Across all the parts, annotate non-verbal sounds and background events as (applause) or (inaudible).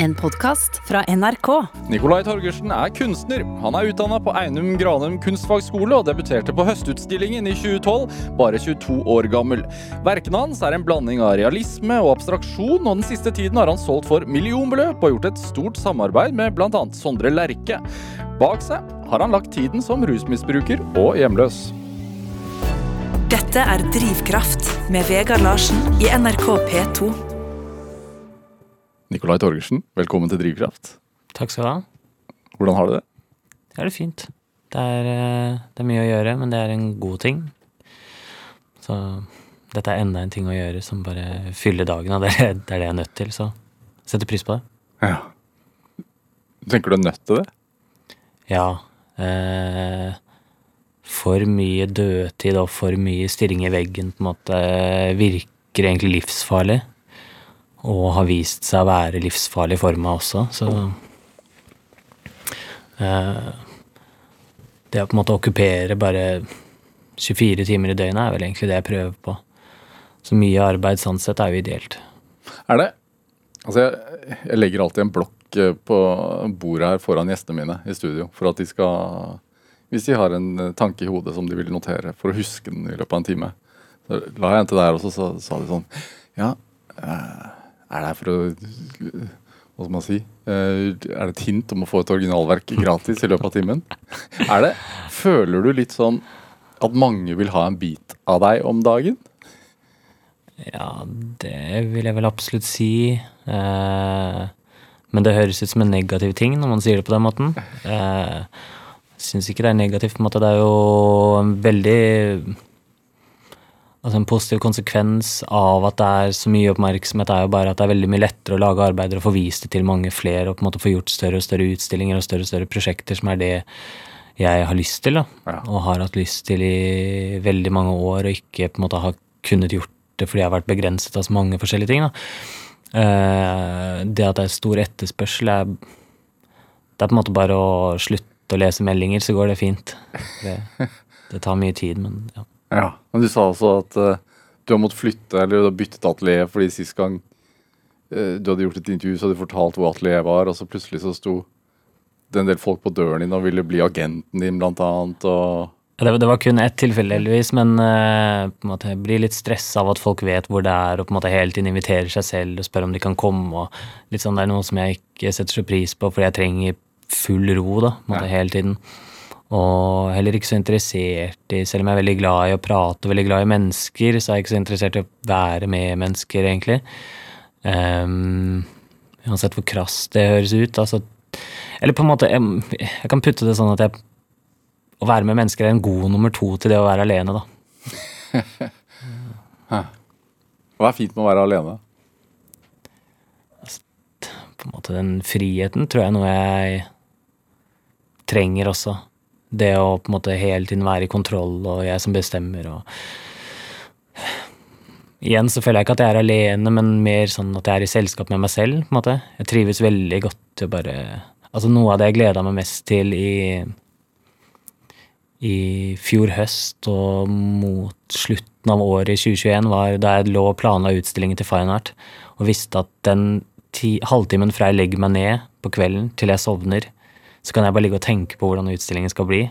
En podkast fra NRK. Nikolai Torgersen er kunstner. Han er utdanna på Einum Granum kunstfagskole og debuterte på Høstutstillingen i 2012, bare 22 år gammel. Verkene hans er en blanding av realisme og abstraksjon, og den siste tiden har han solgt for millionbeløp og gjort et stort samarbeid med bl.a. Sondre Lerche. Bak seg har han lagt tiden som rusmisbruker og hjemløs. Dette er Drivkraft med Vegard Larsen i NRK P2. Nikolai Torgersen, velkommen til Drivkraft. Takk skal du ha. Hvordan har du det? Det er det fint. Det er, eh, det er mye å gjøre, men det er en god ting. Så dette er enda en ting å gjøre som bare fyller dagen, og det er det er det jeg er nødt til, så setter pris på det. Ja. Tenker du er nødt til det? Ja. Eh, for mye dødtid og for mye stirring i veggen på en måte virker egentlig livsfarlig. Og har vist seg å være livsfarlig for meg også, så eh, Det å på en måte okkupere bare 24 timer i døgnet er vel egentlig det jeg prøver på. Så mye arbeid sånn sett er jo ideelt. Er det? Altså, jeg, jeg legger alltid en blokk eh, på bordet her foran gjestene mine i studio, for at de skal Hvis de har en eh, tanke i hodet som de vil notere, for å huske den i løpet av en time. Så la jeg en til deg også, så sa de sånn Ja, eh, er det for å Hva skal man si? Eh, Er det et hint om å få et originalverk gratis i løpet av timen? Er det Føler du litt sånn at mange vil ha en bit av deg om dagen? Ja, det vil jeg vel absolutt si. Eh, men det høres ut som en negativ ting når man sier det på den måten. Eh, jeg syns ikke det er negativt. på en måte. Det er jo en veldig Altså En positiv konsekvens av at det er så mye oppmerksomhet, er jo bare at det er veldig mye lettere å lage arbeider og få vist det til mange flere, og på en måte få gjort større og større utstillinger og større og større prosjekter, som er det jeg har lyst til, da. Ja. Og har hatt lyst til i veldig mange år, og ikke på en måte har kunnet gjort det fordi jeg har vært begrenset av så mange forskjellige ting. da. Eh, det at det er stor etterspørsel, er Det er på en måte bare å slutte å lese meldinger, så går det fint. Det, det tar mye tid, men ja. Ja, men du sa også at uh, du har måttet flytte, eller du har byttet atelier fordi sist gang uh, du hadde gjort et intervju, så hadde du fortalt hvor atelieret var, og så plutselig så sto det en del folk på døren din og ville bli agenten din, blant annet, og Ja, Det, var- det var kun ett tilfelle, heldigvis, men uh, på en måte jeg blir litt stressa av at folk vet hvor det er, og på en måte hele tiden inviterer seg selv og spør om de kan komme. og litt sånn, Det er noe som jeg ikke setter så pris på, fordi jeg trenger full ro da, på en måte, Ja. hele tiden. Og heller ikke så interessert i Selv om jeg er veldig glad i å prate og veldig glad i mennesker, så er jeg ikke så interessert i å være med mennesker, egentlig. Um, uansett hvor krass det høres ut. Altså, eller på en måte jeg, jeg kan putte det sånn at jeg å være med mennesker er en god nummer to til det å være alene, da. (laughs) Hva er fint med å være alene? På en måte Den friheten tror jeg er noe jeg trenger også. Det å på en måte hele tiden være i kontroll, og jeg som bestemmer, og Igjen så føler jeg ikke at jeg er alene, men mer sånn at jeg er i selskap med meg selv. på en måte. Jeg trives veldig godt til å bare Altså Noe av det jeg gleda meg mest til i i fjor høst og mot slutten av året i 2021 var da jeg lå og planla utstillingen til Fine Art og visste at den ti, halvtimen fra jeg legger meg ned på kvelden til jeg sovner, så kan jeg bare ligge og tenke på hvordan utstillingen skal bli.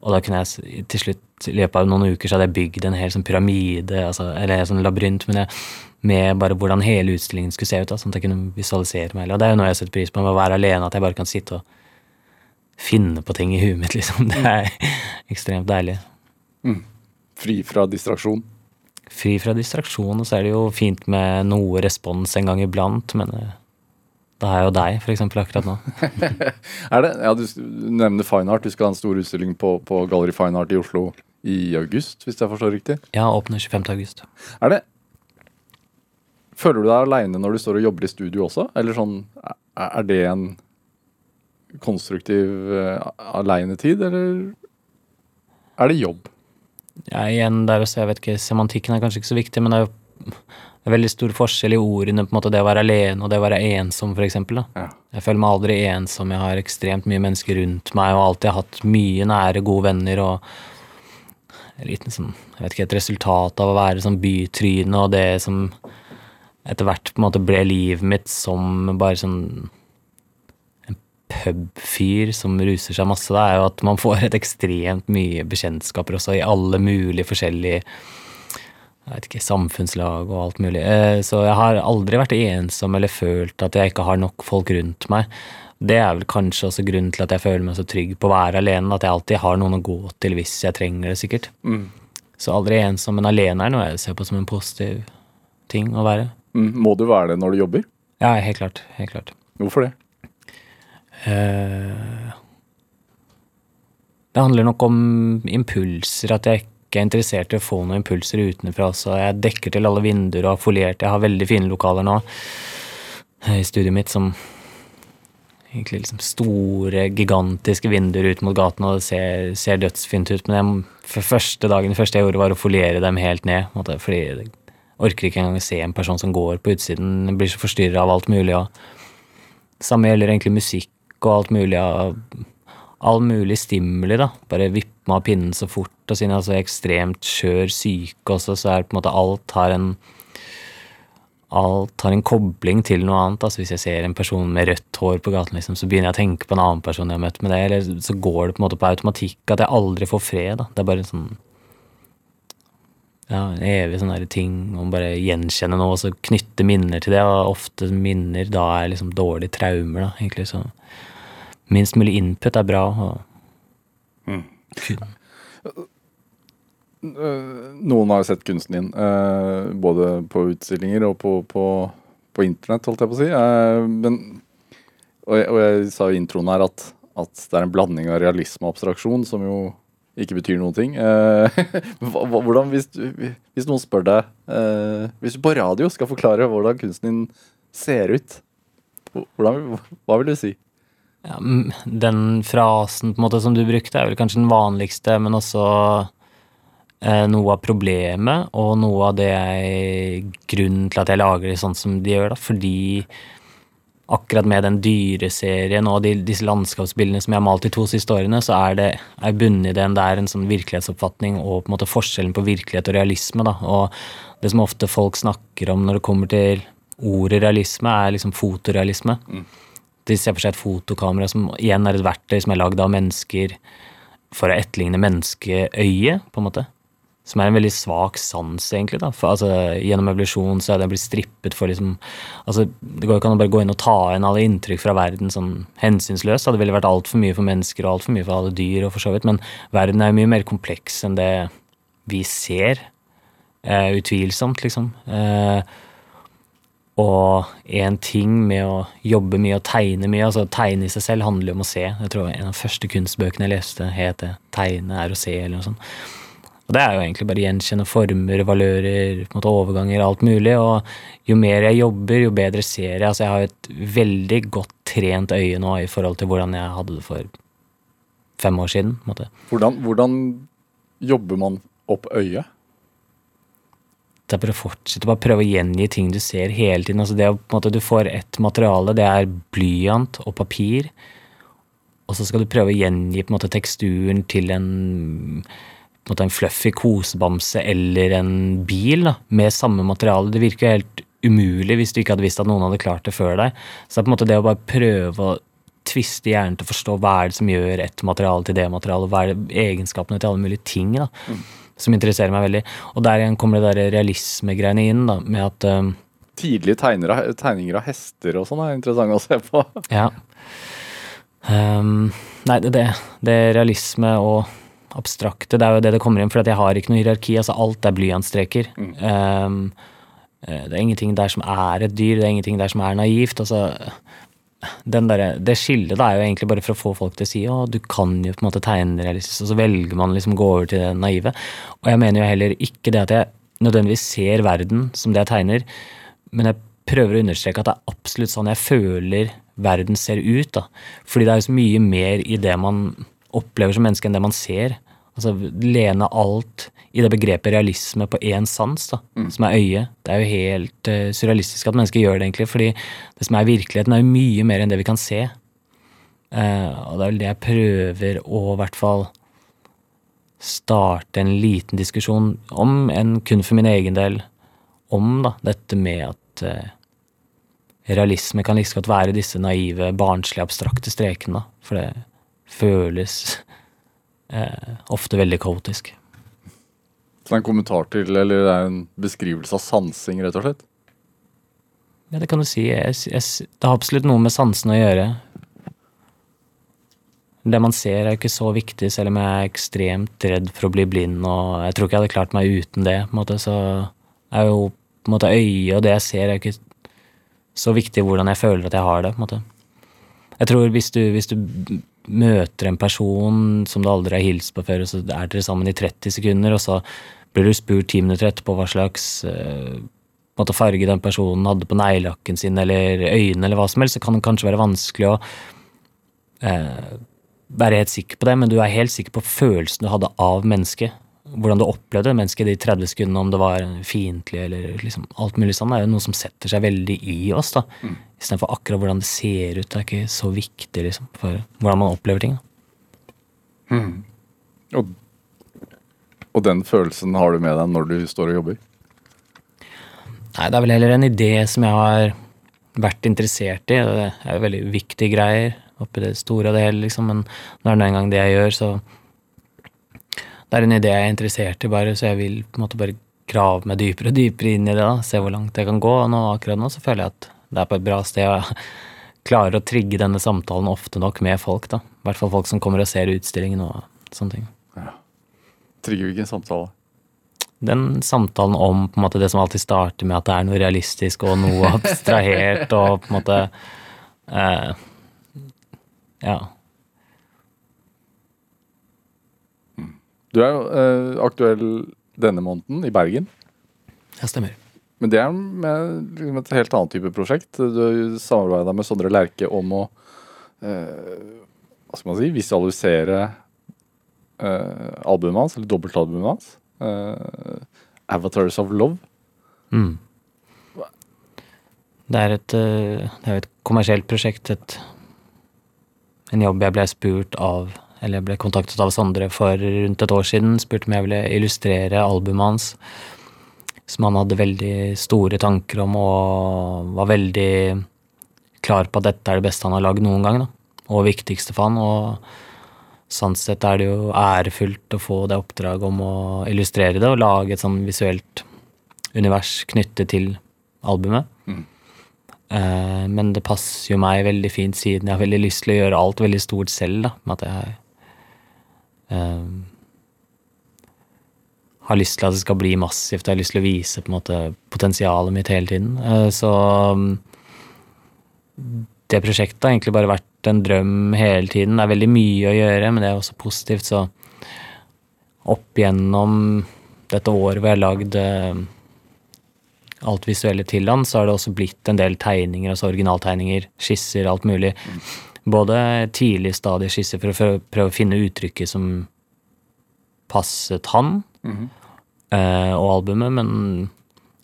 Og da kunne jeg til slutt, i løpet av noen uker, så hadde jeg bygd en hel sånn pyramide, altså, eller en sånn labyrint, men jeg, med bare hvordan hele utstillingen skulle se ut. Da, sånn at jeg kunne visualisere meg. Og det er jo noe jeg setter pris på med å være alene, at jeg bare kan sitte og finne på ting i huet mitt, (laughs) liksom. Det er ekstremt deilig. Fri fra distraksjon? Fri fra distraksjon, og så er det jo fint med noe respons en gang iblant, men har jeg jo deg, eksempel, akkurat nå. (laughs) Er det? Ja, du nevner Fine Art. Du skal ha en stor utstilling på, på Gallery Fine Art i Oslo i august, hvis jeg forstår riktig. Ja, åpner 25. august. Er det Føler du deg aleine når du står og jobber i studio også? Eller sånn Er er det en konstruktiv uh, aleinetid, eller er det jobb? Ja, igjen der også, jeg vet ikke, semantikken er kanskje ikke så viktig, men det er jo det er veldig stor forskjell i ordene, på en måte det å være alene og det å være ensom, eksempel. Ja. Jeg føler meg aldri ensom, jeg har ekstremt mye mennesker rundt meg, og alltid hatt mye nære, gode venner, og litt, liten sånn, jeg vet ikke, et resultat av å være sånn bytryne, og det som etter hvert på en måte ble livet mitt som bare sånn pubfyr som ruser seg masse, det er jo at man får et ekstremt mye bekjentskaper også i alle mulige forskjellige jeg vet ikke, samfunnslag og alt mulig. Eh, så jeg har aldri vært ensom eller følt at jeg ikke har nok folk rundt meg. Det er vel kanskje også grunnen til at jeg føler meg så trygg på å være alene, at jeg alltid har noen å gå til hvis jeg trenger det, sikkert. Mm. Så aldri ensom, men alene er noe jeg ser på som en positiv ting å være. Mm. Må du være det når du jobber? Ja, helt klart. Helt klart. Hvorfor det? Uh, det handler nok om impulser, at jeg ikke er interessert i å få noen impulser utenfra også. Jeg dekker til alle vinduer og har foliert. Jeg har veldig fine lokaler nå eh, i studiet mitt som egentlig liksom store, gigantiske vinduer ut mot gaten, og det ser, ser dødsfint ut. Men jeg, første dagen det første jeg gjorde, var å foliere dem helt ned. Måtte, fordi jeg orker ikke engang å se en person som går på utsiden. Jeg blir så forstyrra av alt mulig. Og samme gjelder egentlig musikk og alt mulig av all mulig stimuli, da. Bare vippe meg av pinnen så fort. Og siden jeg er så ekstremt skjør syke også, så er det på en måte alt har en Alt har en kobling til noe annet. Altså Hvis jeg ser en person med rødt hår på gaten, liksom, så begynner jeg å tenke på en annen person jeg har møtt med det. Eller så går det på en måte på automatikk at jeg aldri får fred. da. Det er bare en sånn ja, evig sånn der ting om bare gjenkjenne noe og så knytte minner til det. Og ofte minner da er liksom dårlige traumer, da, egentlig. Så minst mulig input er bra. Og Eh, Noen har sett kunsten din, eh, både på utstillinger og på, på, på internett, holdt jeg på å si. Eh, men, og, jeg, og jeg sa i introen her at, at det er en blanding av realisme og abstraksjon, som jo ikke betyr noen ting. Eh, (laughs) hvordan, hvis, hvis noen spør deg eh, Hvis du på radio skal forklare hvordan kunsten din ser ut, hvordan, hva vil du si? Ja, Den frasen på en måte som du brukte, er vel kanskje den vanligste, men også eh, noe av problemet, og noe av det jeg Grunnen til at jeg lager det sånn som de gjør, da, fordi akkurat med den dyreserien og de, disse landskapsbildene som jeg har malt de to siste årene, så er det er det er en sånn virkelighetsoppfatning og på en måte forskjellen på virkelighet og realisme. Da. Og det som ofte folk snakker om når det kommer til ordet realisme, er liksom fotorealisme. De ser for seg et fotokamera som igjen er et verktøy som er lagd av mennesker for å etterligne menneskeøyet, på en måte. Som er en veldig svak sans, egentlig. da. For, altså, gjennom evolusjon så er det blitt strippet for liksom altså, Det går jo ikke an å bare gå inn og ta inn alle inntrykk fra verden sånn hensynsløst. Det ville vært altfor mye for mennesker og altfor mye for alle dyr, og for så vidt. Men verden er jo mye mer kompleks enn det vi ser. Uh, utvilsomt, liksom. Eh, og en ting med å jobbe mye og tegne mye altså Tegne i seg selv handler jo om å se. Jeg tror En av de første kunstbøkene jeg leste, het 'Tegne er å se', eller noe sånt. Og det er jo egentlig bare gjenkjenne former, valører, måte overganger, alt mulig. Og jo mer jeg jobber, jo bedre ser jeg. Altså jeg har et veldig godt trent øye nå i forhold til hvordan jeg hadde det for fem år siden. Hvordan, hvordan jobber man opp øyet? Er bare å fortsette bare prøve å gjengi ting du ser hele tiden. Altså det å, på en måte Du får ett materiale, det er blyant og papir. Og så skal du prøve å gjengi på en måte teksturen til en på en måte en fluffy kosebamse eller en bil da, med samme materiale. Det virker jo helt umulig hvis du ikke hadde visst at noen hadde klart det før deg. Så på en måte det å bare prøve å tviste hjernen til å forstå hva er det som gjør et materiale til det materialet, hva er det egenskapene til alle mulige ting. da som interesserer meg veldig. Og der igjen kommer det der realismegreiene inn, da, med at um, Tidlige tegninger av hester og sånn er interessant å se på. (laughs) Ja. Um, nei, det, det, det realisme og abstrakte, det er jo det det kommer inn, for jeg har ikke noe hierarki. altså Alt er blyantstreker. Um, eh, det er ingenting der som er et dyr, det er ingenting der som er naivt. altså der, det skillet da er jo egentlig bare for å få folk til å si å, du kan jo på en måte tegne realistisk, og så velger man liksom å gå over til det naive. Og jeg mener jo heller ikke det at jeg nødvendigvis ser verden som det jeg tegner, men jeg prøver å understreke at det er absolutt sånn jeg føler verden ser ut. da. Fordi det er jo så mye mer i det man opplever som menneske enn det man ser. Altså lene alt i det begrepet realisme på én sans, da, som er øyet. Det er jo helt uh, surrealistisk at mennesker gjør det, egentlig, fordi det som er virkeligheten, er jo mye mer enn det vi kan se. Uh, og det er vel det jeg prøver å i hvert fall starte en liten diskusjon om, en kun for min egen del, om da, dette med at uh, realisme kan like liksom godt være disse naive, barnslige, abstrakte strekene. da. For det føles eh, ofte veldig kaotisk. Så det er en kommentar til, eller det er en beskrivelse av sansing, rett og slett? Ja, det kan du si. Jeg, jeg, det har absolutt noe med sansene å gjøre. Det man ser, er ikke så viktig, selv om jeg er ekstremt redd for å bli blind. og Jeg tror ikke jeg hadde klart meg uten det. på en måte, Så er jo på en måte øyet og det jeg ser, er ikke så viktig hvordan jeg føler at jeg har det. på en måte. Jeg tror hvis du, hvis du møter en person som du aldri har hilst på før, og så er dere sammen i 30 sekunder, og så blir du spurt ti minutter etterpå hva slags uh, måte farge den personen hadde på neglelakken sin eller øynene, eller hva som helst, så kan det kanskje være vanskelig å uh, være helt sikker på det, men du er helt sikker på følelsen du hadde av mennesket hvordan du opplevde mennesket de 30 sekundene, om det var fiendtlig eller liksom alt mulig sånn, det er jo noe som setter seg veldig i oss. da. Mm. Istedenfor akkurat hvordan det ser ut. Det er ikke så viktig liksom, for hvordan man opplever ting. da. Mm. Og, og, den følelsen har du med deg når du står og jobber? Nei, det er vel heller en idé som jeg har vært interessert i. Det er jo veldig viktige greier oppi det store og det hele, liksom. Men når det er en gang det jeg gjør, så det er en idé jeg er interessert i, bare, så jeg vil på en måte bare grave meg dypere og dypere inn i det. da, Se hvor langt jeg kan gå. Og nå, akkurat nå så føler jeg at det er på et bra sted. Jeg (laughs) klarer å trigge denne samtalen ofte nok med folk. da. I hvert fall folk som kommer og ser utstillingen og sånne ting. Ja. Trigger hvilken samtale? Den samtalen om på en måte det som alltid starter med at det er noe realistisk og noe (laughs) abstrahert og på en måte eh, Ja. Du er jo eh, aktuell denne måneden i Bergen. Ja, stemmer. Men det er med liksom et helt annet type prosjekt. Du samarbeida med Sondre Lerche om å eh, hva skal man si, visualisere eh, albumet hans, eller dobbeltalbumet hans. Eh, 'Avatars of Love'. Mm. Det er et, eh, det er et kommersielt prosjekt. Et, en jobb jeg ble spurt av eller jeg ble kontaktet av Sondre for rundt et år siden. Spurte om jeg ville illustrere albumet hans, som han hadde veldig store tanker om og var veldig klar på at dette er det beste han har lagd noen gang. Da. Og viktigste for han. Og sånn sett er det jo ærefullt å få det oppdraget om å illustrere det og lage et sånn visuelt univers knyttet til albumet. Mm. Eh, men det passer jo meg veldig fint, siden jeg har veldig lyst til å gjøre alt veldig stort selv. da, med at jeg har lyst til at det skal bli massivt. Jeg har lyst til å vise på en måte potensialet mitt hele tiden. Uh, så um, det prosjektet har egentlig bare vært en drøm hele tiden. Det er veldig mye å gjøre, men det er også positivt. Så opp gjennom dette året hvor jeg har lagd uh, alt visuelle til han, så har det også blitt en del tegninger, altså originaltegninger, skisser, alt mulig. Både tidlig stadie skisse for å prøve å finne uttrykket som passet han mm -hmm. og albumet, men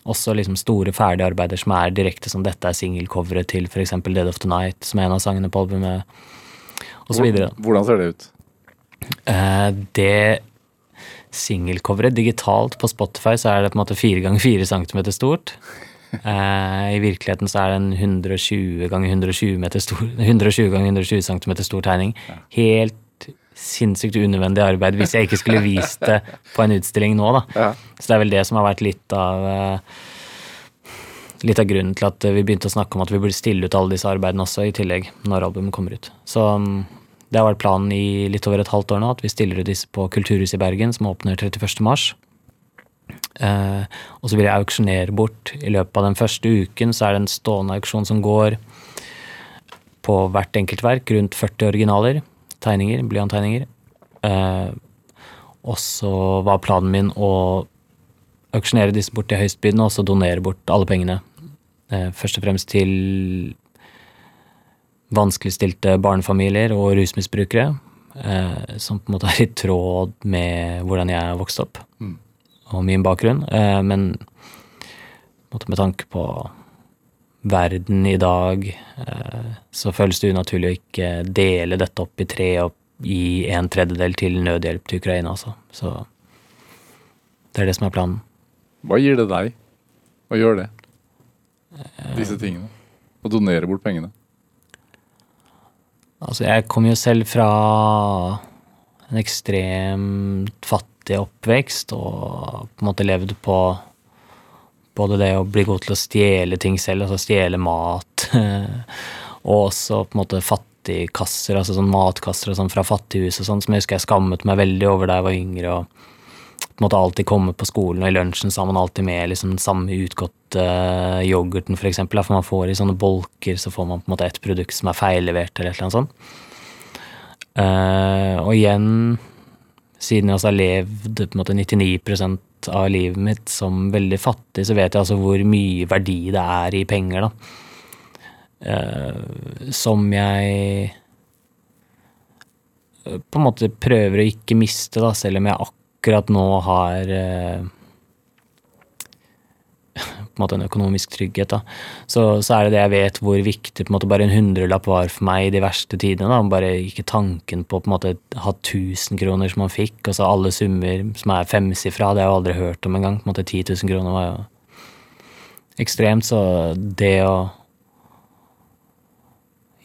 også liksom store, ferdige arbeider som er direkte som dette er singelcoveret til f.eks. Dead of the Night, som er en av sangene på albumet, osv. Hvordan ser det ut? Uh, det singelcoveret digitalt på Spotify så er det på en måte fire ganger fire centimeter stort. Eh, I virkeligheten så er det en 120 ganger 120 meter stor (laughs) 120 ganger 120 cm stor tegning. Helt sinnssykt unødvendig arbeid hvis jeg ikke skulle vist det på en utstilling nå, da. Ja. Så det er vel det som har vært litt av eh, Litt av grunnen til at vi begynte å snakke om at vi burde stille ut alle disse arbeidene også, i tillegg, når albumet kommer ut. Så mm, det har vært planen i litt over et halvt år nå, at vi stiller ut disse på Kulturhuset i Bergen, som åpner 31. Eh, og så vil jeg auksjonere bort i løpet av den første uken. Så er det en stående auksjon som går på hvert enkelt verk, rundt 40 originaler. Tegninger, blyanttegninger. Eh, og så var planen min å auksjonere disse bort til høystbydende, og så donere bort alle pengene. Eh, først og fremst til vanskeligstilte barnefamilier og rusmisbrukere. Som på en måte er i tråd med hvordan jeg vokste opp. Mm og min bakgrunn, eh, men med tanke på verden i dag, eh, så føles det unaturlig å ikke dele dette opp i tre og gi en tredjedel til nødhjelp til Ukraina, altså. Så det er det som er planen. Hva gir det deg å gjøre det? Disse tingene? Å donere bort pengene? Altså, jeg kom jo selv fra en ekstremt fattig oppvekst og på en måte levd på både det å bli god til å stjele ting selv, altså stjele mat, (laughs) og også på en måte fattigkasser, altså sånn matkasser og sånn fra fattighus og sånn, som jeg husker jeg skammet meg veldig over da jeg var yngre. og på en måte alltid komme på skolen, og i lunsjen så har man alltid med liksom den samme utgåtte uh, yoghurten, for eksempel. For man får i sånne bolker, så får man på en måte et produkt som er feillevert, eller et eller annet sånt. Uh, og igjen, siden jeg har levd på en måte 99% av livet mitt som veldig fattig, så vet jeg altså hvor mye verdi det er i penger, da. Uh, som jeg på en måte prøver å ikke miste, da, selv om jeg akkurat nå har uh, på en måte en økonomisk trygghet. Så, så, er det det jeg vet hvor viktig på en måte bare en hundrelapp var for meg i de verste tidene. da, Bare ikke tanken på på en måte ha 1000 kroner som man fikk, og så alle summer som er femsifra, det har jeg aldri hørt om engang. På en måte 10 000 kroner var jo ekstremt, så det å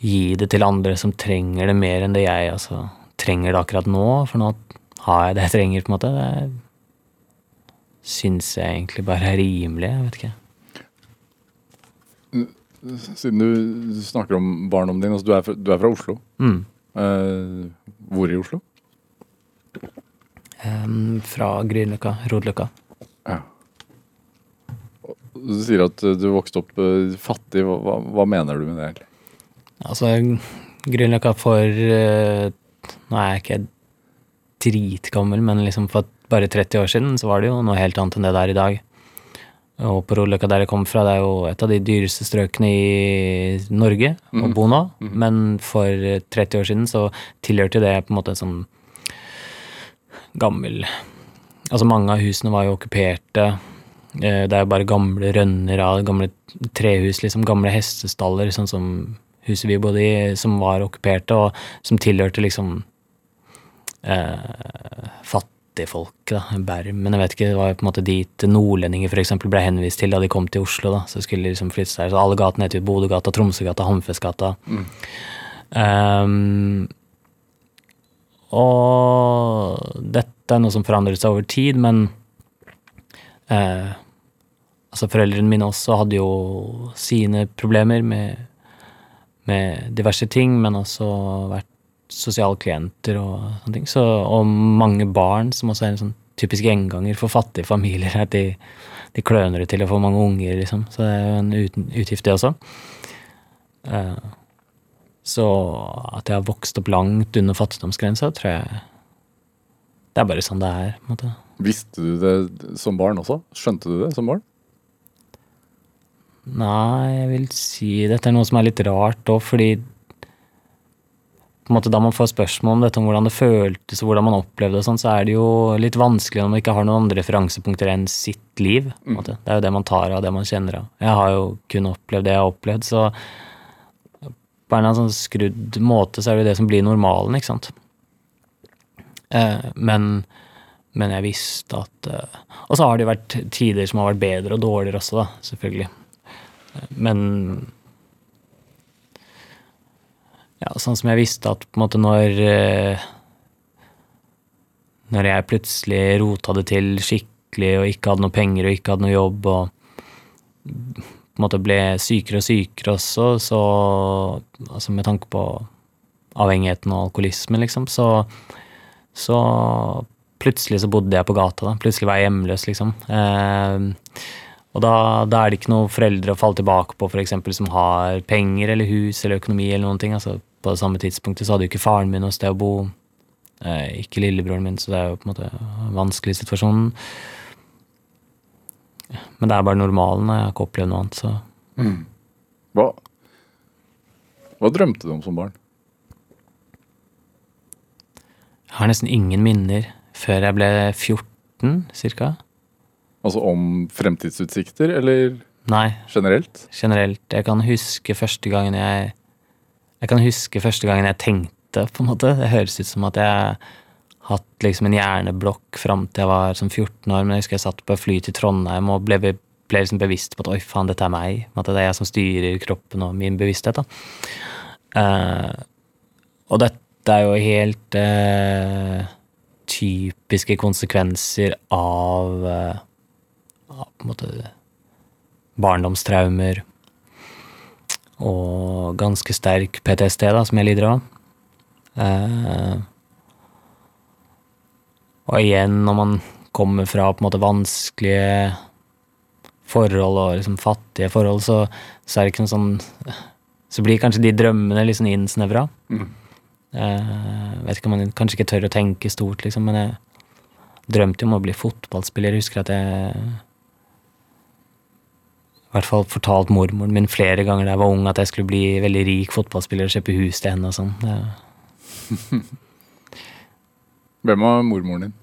gi det til andre som trenger det mer enn det jeg altså, trenger det akkurat nå, for nå har jeg det jeg trenger, på en måte, det syns jeg egentlig bare er rimelig. Jeg vet ikke. Siden du snakker om barndommen din, altså du, er fra, du er fra Oslo. Mm. Eh, hvor i Oslo? Um, fra Grünerløkka, Rodeløkka. Ja. Du sier at du vokste opp uh, fattig. Hva, hva, mener du med det? egentlig? Altså, Grünerløkka for uh, Nå er jeg ikke dritgammel, men liksom for bare 30 år siden så var det jo noe helt annet enn det det er i dag. Og på Rolløkka der jeg kommer fra, det er jo et av de dyreste strøkene i Norge å bo nå. Men for 30 år siden så tilhørte det på en måte en sånn gammel Altså mange av husene var jo okkuperte. Det er jo bare gamle rønner av gamle trehus, liksom. Gamle hestestaller, sånn som huset vi bodde i, som var okkuperte, og som tilhørte liksom eh, fattigfolk, da. Bermen. Jeg vet ikke, det var jo på en måte dit nordlendinger f.eks. ble henvist til da de kom til Oslo. da, Så skulle de liksom flytte der. Så alle gatene het jo Bodøgata, Tromsøgata, Hamfestgata. Mm. Um, og dette er noe som forandret seg over tid, men eh, altså Foreldrene mine også hadde jo sine problemer med, med diverse ting, men også vært sosiale klienter og sånne ting. Så, og mange barn, som også er en sånn typisk gjenganger for fattige familier. at de, de kløner det til å få mange unger, liksom. Så det er jo en utgift, det også. Uh, så at jeg har vokst opp langt under fattigdomsgrensa, tror jeg Det er bare sånn det er. på en måte. Visste du det som barn også? Skjønte du det som barn? Nei, jeg vil si dette er noe som er litt rart òg, fordi måte da man får spørsmål om dette, om hvordan det føltes og hvordan man opplevde det, sånn, så er det jo litt vanskelig når man ikke har noen andre referansepunkter enn sitt liv. Mm. Det er jo det man tar av, det man kjenner av. Jeg har jo kun opplevd det jeg har opplevd, så på en sånn skrudd måte så er det det som blir normalen, ikke sant. Eh, men, men jeg visste at eh, Og så har det jo vært tider som har vært bedre og dårligere også, da, selvfølgelig. Eh, men ja, sånn som jeg visste at på en måte når eh, Når jeg plutselig rota det til skikkelig og ikke hadde noe penger og ikke hadde noe jobb og på en måte ble sykere og sykere også, så Altså med tanke på avhengigheten og alkoholismen, liksom, så så plutselig så bodde jeg på gata. da, Plutselig var jeg hjemløs, liksom. Eh, og da, da, er det ikke noen foreldre å falle tilbake på for eksempel, som har penger eller hus eller økonomi. eller noen ting. Altså, på det samme tidspunktet så hadde jo ikke faren min noe sted å bo. Eh, ikke lillebroren min, så det er jo på en måte vanskelig situasjon. Men det er bare normalen. Jeg har ikke opplevd noe annet, så mm. Hva, hva drømte du om som barn? Jeg har nesten ingen minner før jeg ble 14, cirka. Altså om fremtidsutsikter, eller Nei. generelt? Generelt. Jeg kan huske første gangen jeg Jeg kan huske første gangen jeg tenkte, på en måte. Det høres ut som at jeg hatt liksom en hjerneblokk fram til jeg var som 14 år. Men jeg husker jeg satt på fly til Trondheim og ble ble liksom bevisst på at oi, faen, dette er meg. At det er jeg som styrer kroppen og min bevissthet. Eh, og dette er jo helt uh, typiske konsekvenser av, eh, på en måte barndomstraumer og ganske sterk PTSD, da, som jeg lider av. Eh, og igjen, når man kommer fra på en måte vanskelige forhold og liksom fattige forhold, så, så er det ikke noe sånn Så blir kanskje de drømmene sånn innsnevra. Mm. Eh, vet ikke om man kanskje ikke tør å tenke stort, liksom, men jeg drømte jo om å bli fotballspiller. Jeg husker at jeg hvert fall fortalt mormoren min flere ganger da jeg var ung at jeg skulle bli veldig rik fotballspiller og kjøpe hus til henne og sånn. Ja. (laughs) Hvem var mormoren din?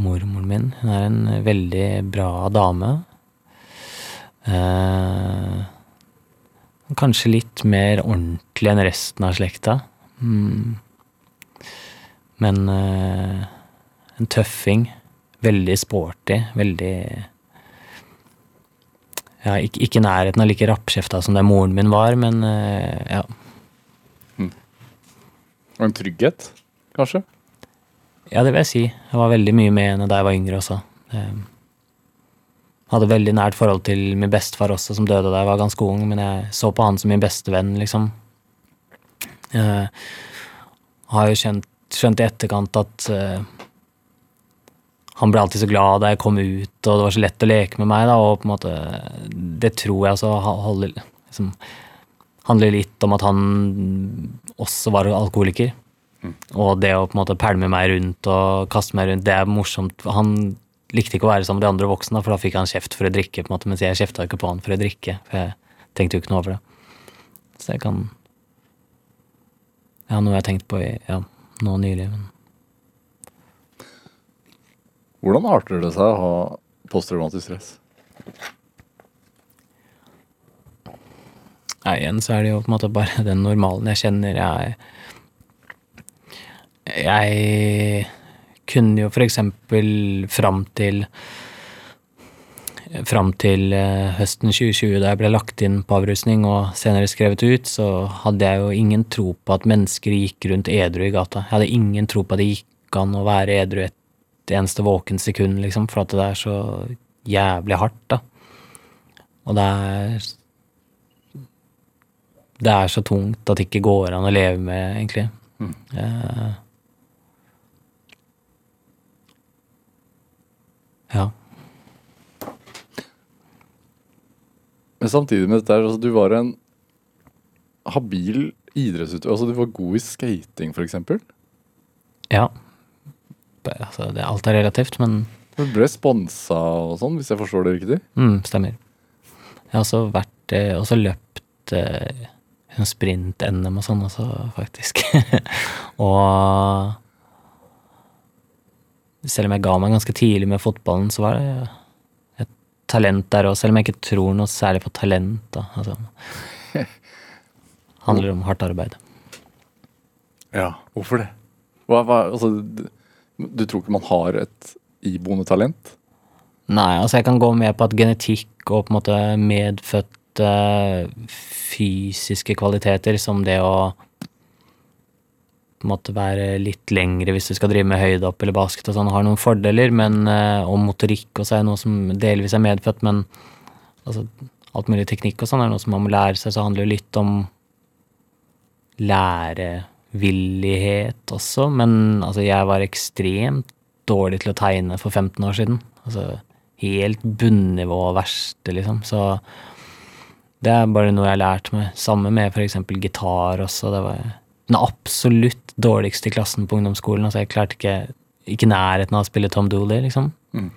Mormoren min hun er en veldig bra dame. Eh, kanskje litt mer ordentlig enn resten av slekta. Mm. Men eh, en tøffing. Veldig sporty. Veldig ja, ikke, ikke nærheten av like rappkjefta som det moren min var, men eh, ja. Og en trygghet, kanskje? Ja, det vil jeg si. Jeg var veldig mye med henne da jeg var yngre også. Jeg hadde veldig nært forhold til min bestefar også, som døde da jeg var ganske ung, men jeg så på han som min beste venn, liksom. Jeg har jo skjønt, skjønt i etterkant at eh, han ble alltid så glad da jeg kom ut, og det var så lett å leke med meg, da, og på en måte Det tror jeg også holder liksom, handler litt om at han også var alkoholiker. Og det å på en måte pælme meg rundt og kaste meg rundt, det er morsomt. Han likte ikke å være sammen med de andre voksne, for da fikk han kjeft for å drikke, på en måte, mens jeg kjefta ikke på han for å drikke. For jeg tenkte jo ikke noe over det. Så jeg kan Ja, noe jeg har tenkt på i, ja, nå nylig. Men Hvordan arter det seg å ha posttraumatisk stress? Nei, igjen så er det jo på en måte bare den normalen jeg kjenner. Jeg Jeg kunne jo for eksempel fram til Fram til eh, høsten 2020, da jeg ble lagt inn på avrusning og senere skrevet ut, så hadde jeg jo ingen tro på at mennesker gikk rundt edru i gata. Jeg hadde ingen tro på at det gikk an å være edru et eneste våkent sekund, liksom, for at det er så jævlig hardt, da. Og det er det er så tungt at det ikke går an å leve med, egentlig. Eh, ja. Men samtidig med dette, her, altså, du var en habil idrettsutøver. Altså, du var god i skating, for eksempel. Ja. Det- Altså, det, alt er relativt, men Du ble sponsa og sånn, hvis jeg forstår det riktig. mm, stemmer. Jeg har også vært eh, også løpt eh, en sprint-NM og sånn også, faktisk. (laughs) og selv om jeg ga meg ganske tidlig med fotballen, så var det et talent der òg, selv om jeg ikke tror noe særlig på talent. da. Altså, (laughs) handler om hardt arbeid. Ja, hvorfor det? Hva, hva, altså, du, tror ikke man har et iboende talent? Nei, altså jeg kan gå med på at genetikk og på en måte medfødte fysiske kvaliteter, som det å på være litt lengre hvis du skal drive med høydehopp eller basket og sånn, har noen fordeler, men eh, og motorikk også er noe som delvis er medfødt, men altså alt mulig teknikk og sånn er noe som man må lære seg, så handler det litt om lærevillighet også, men altså jeg var ekstremt dårlig til å tegne for 15 år siden. Altså helt bunnivå verste, liksom. Så det er bare noe jeg har lært meg. Samme med f.eks. gitar også. Det var den absolutt dårligste i klassen på ungdomsskolen. Altså jeg klarte ikke ikke nærheten av å spille Tom Dooley, liksom. Mm.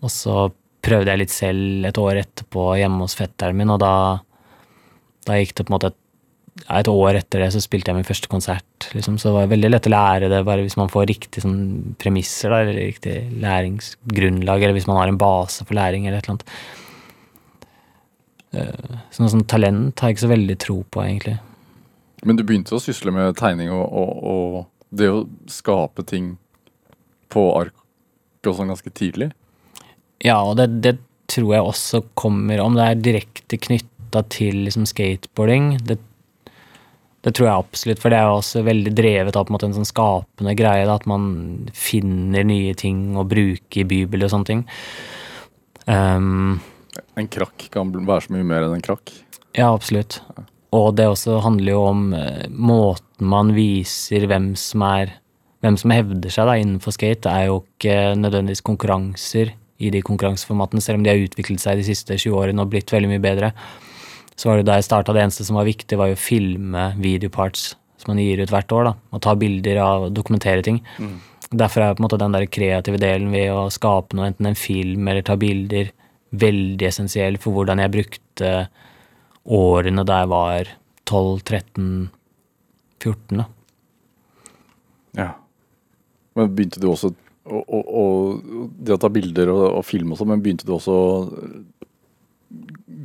Og så prøvde jeg litt selv et år etterpå hjemme hos fetteren min, og da, da gikk det på en måte et, et år etter det så spilte jeg min første konsert. Liksom. Så det var veldig lett å lære det bare hvis man får riktige sånn, premisser, da, eller riktig læringsgrunnlag, eller hvis man har en base for læring, eller et eller annet. Eh, Så noe sånn talent har jeg ikke så veldig tro på, egentlig. Men du begynte å sysle med tegning og, og, og det å skape ting på ark og sånn ganske tidlig? Ja, og det, det tror jeg også kommer Om det er direkte knytta til liksom skateboarding, det, det tror jeg absolutt, for det er jo også veldig drevet av på en en sånn skapende greie. Da, at man finner nye ting å bruke i Bibelen og sånne ting. Um, En krakk kan være så mye mer enn en krakk. ja, absolutt. Og det også handler jo om eh, måten man viser hvem som er Hvem som hevder seg da innenfor skate. Er jo ikke nødvendigvis konkurranser i de konkurranseformatene, selv om de har utviklet seg de siste 20 årene og blitt veldig mye bedre. Så var det da jeg starta, det eneste som var viktig, var jo å filme videoparts som man gir ut hvert år. da, Og ta bilder av og dokumentere ting. Derfor er på en måte den der kreative delen ved å skape noe, enten en film eller ta bilder, veldig essensiell for hvordan jeg brukte årene da jeg var 12, 13, 14. da. Ja. Men begynte du også å, å, å, Det å ta bilder og, og filme og sånn, men begynte du også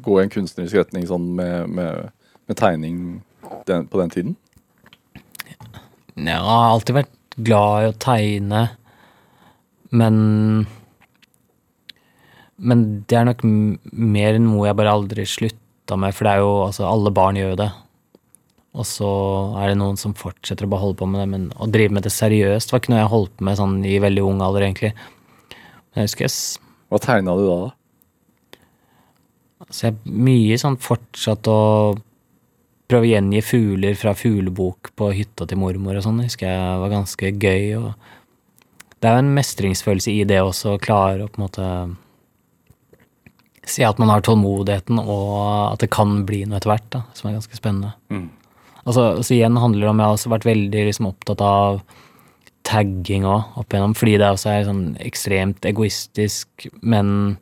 gå i en kunstnerisk retning sånn med, med, med tegning den, på den tiden? Jeg har alltid vært glad i å tegne, men Men det er nok Mer mer noe jeg bare aldri slutta med, for det er jo altså Alle barn gjør jo det. Og så er det noen som fortsetter å bare holde på med det, men å drive med det seriøst var ikke noe jeg holdt på med sånn i veldig ung alder, egentlig. Men jeg husker jeg Hva tegna du da? da? Så jeg er mye sånn fortsatt å prøve å gjengi fugler fra fuglebok på hytta til mormor og sånn, husker jeg var ganske gøy. og Det er jo en mestringsfølelse i det også, å klare å på en måte si at man har tålmodigheten, og at det kan bli noe etter hvert, da, som er ganske spennende. Mm. Altså, så igjen handler det om Jeg har også vært veldig liksom, opptatt av tagging òg, opp igjennom, fordi det også er sånn ekstremt egoistisk, men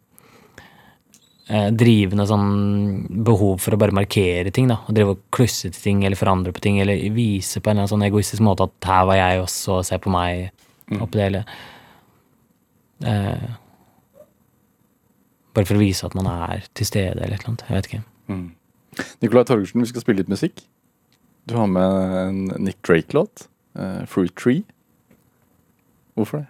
eh, drivende sånn behov for å bare markere ting, da. Og drive og klusse til ting, eller forandre på ting, eller vise på en sånn egoistisk måte at her var jeg også, og se på meg, oppi det hele. Eh, bare for å vise at man er til stede, eller annet. Jeg vet ikke. Mm. Nicolai Torgersen, vi skal spille litt musikk. Du har med en Nick Drake-låt. Uh, 'Fruit Tree'. Hvorfor det?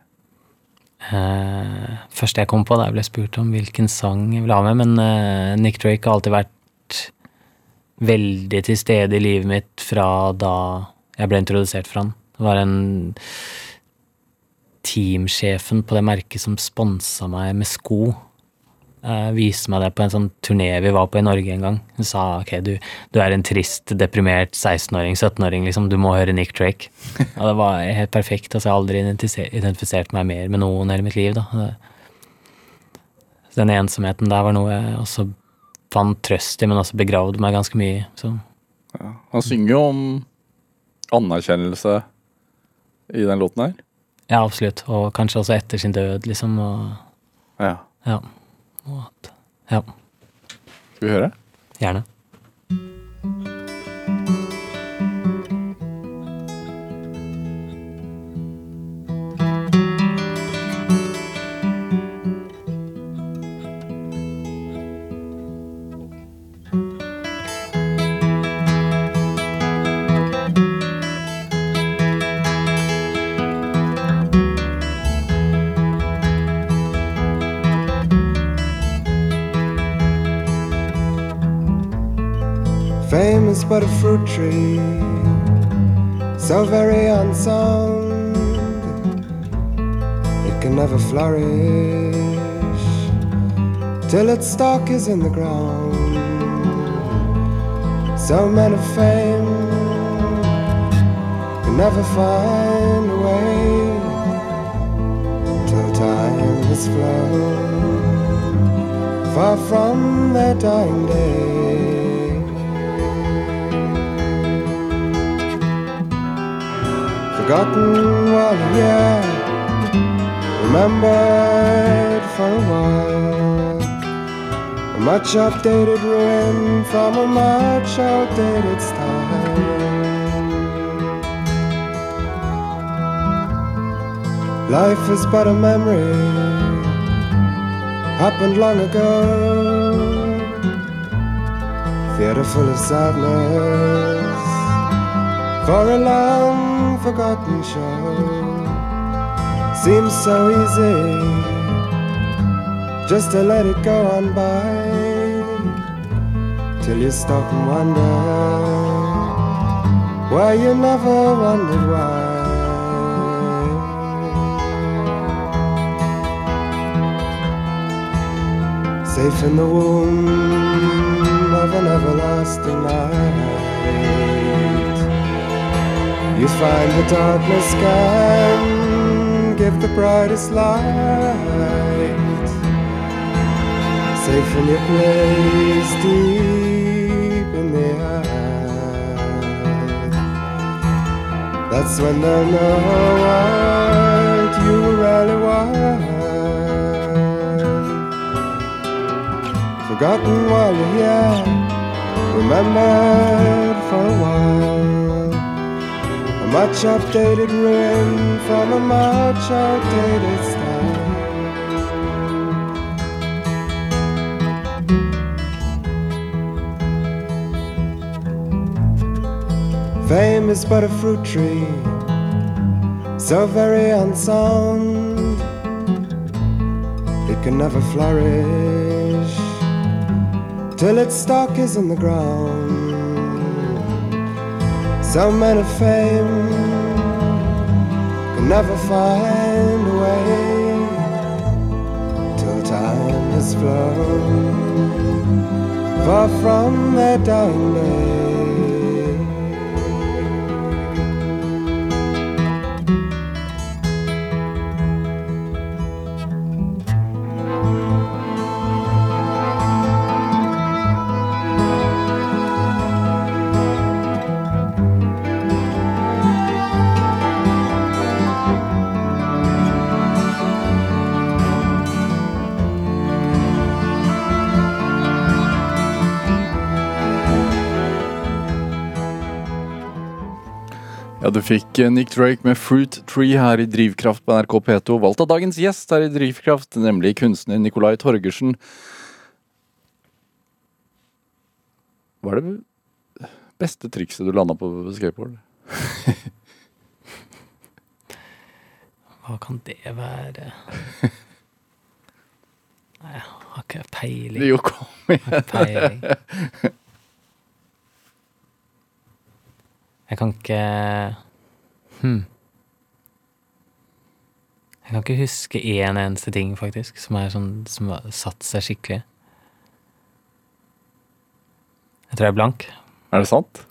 Eh, første jeg kom på da jeg ble spurt om hvilken sang jeg ville ha med, men uh, Nick Drake har alltid vært veldig til stede i livet mitt fra da jeg ble introdusert for han. Det var en teamsjefen på det merket som sponsa meg med sko. Uh, viste meg det på en sånn turné vi var på i Norge en gang. Hun sa ok, du, du er en trist, deprimert 16-åring, 17-åring, liksom, du må høre Nick Drake. Og det var helt perfekt. altså Jeg har aldri identifisert meg mer med noen hele mitt liv. da. Så Den ensomheten der var noe jeg også fant trøst i, men også begravde meg ganske mye. Så Ja. Han synger jo om anerkjennelse i den låten her. ja, absolutt. Og kanskje også etter sin død, liksom. Og Ja. ja. Ja, Skal vi høre? gjerne. But a fruit tree, so very unsound. It can never flourish till its stalk is in the ground. So men of fame can never find a way till time has flown far from their dying day. Forgotten while year, remembered for a while. A much updated ruin from a much outdated style. Life is but a memory, happened long ago. Theatre full of sadness for a long forgotten. Seems so easy just to let it go on by till you stop and wonder why you never wondered why. Safe in the womb of an everlasting night. You find the darkness can give the brightest light. Safe in your place deep in the earth. That's when they'll know what you really want. Forgotten while you're here, remembered for a while. Much updated ruin from a much outdated style. Fame is but a fruit tree, so very unsound. It can never flourish till its stalk is in the ground. So men of fame can never find a way till time has flown far from their dying day. Ja, du fikk eh, Nick Drake med Fruit Tree her i Drivkraft på NRK P2, valgt av dagens gjest her i Drivkraft, nemlig kunstner Nicolai Torgersen. Hva er det beste trikset du landa på skateboard? (laughs) Hva kan det være? (laughs) Nei, jeg har ikke peiling. Jo, kom igjen. peiling. Jeg kan ikke Hm. Jeg kan ikke huske én eneste ting, faktisk, som sånn som har satt seg skikkelig. Jeg tror jeg er blank. Er det sant?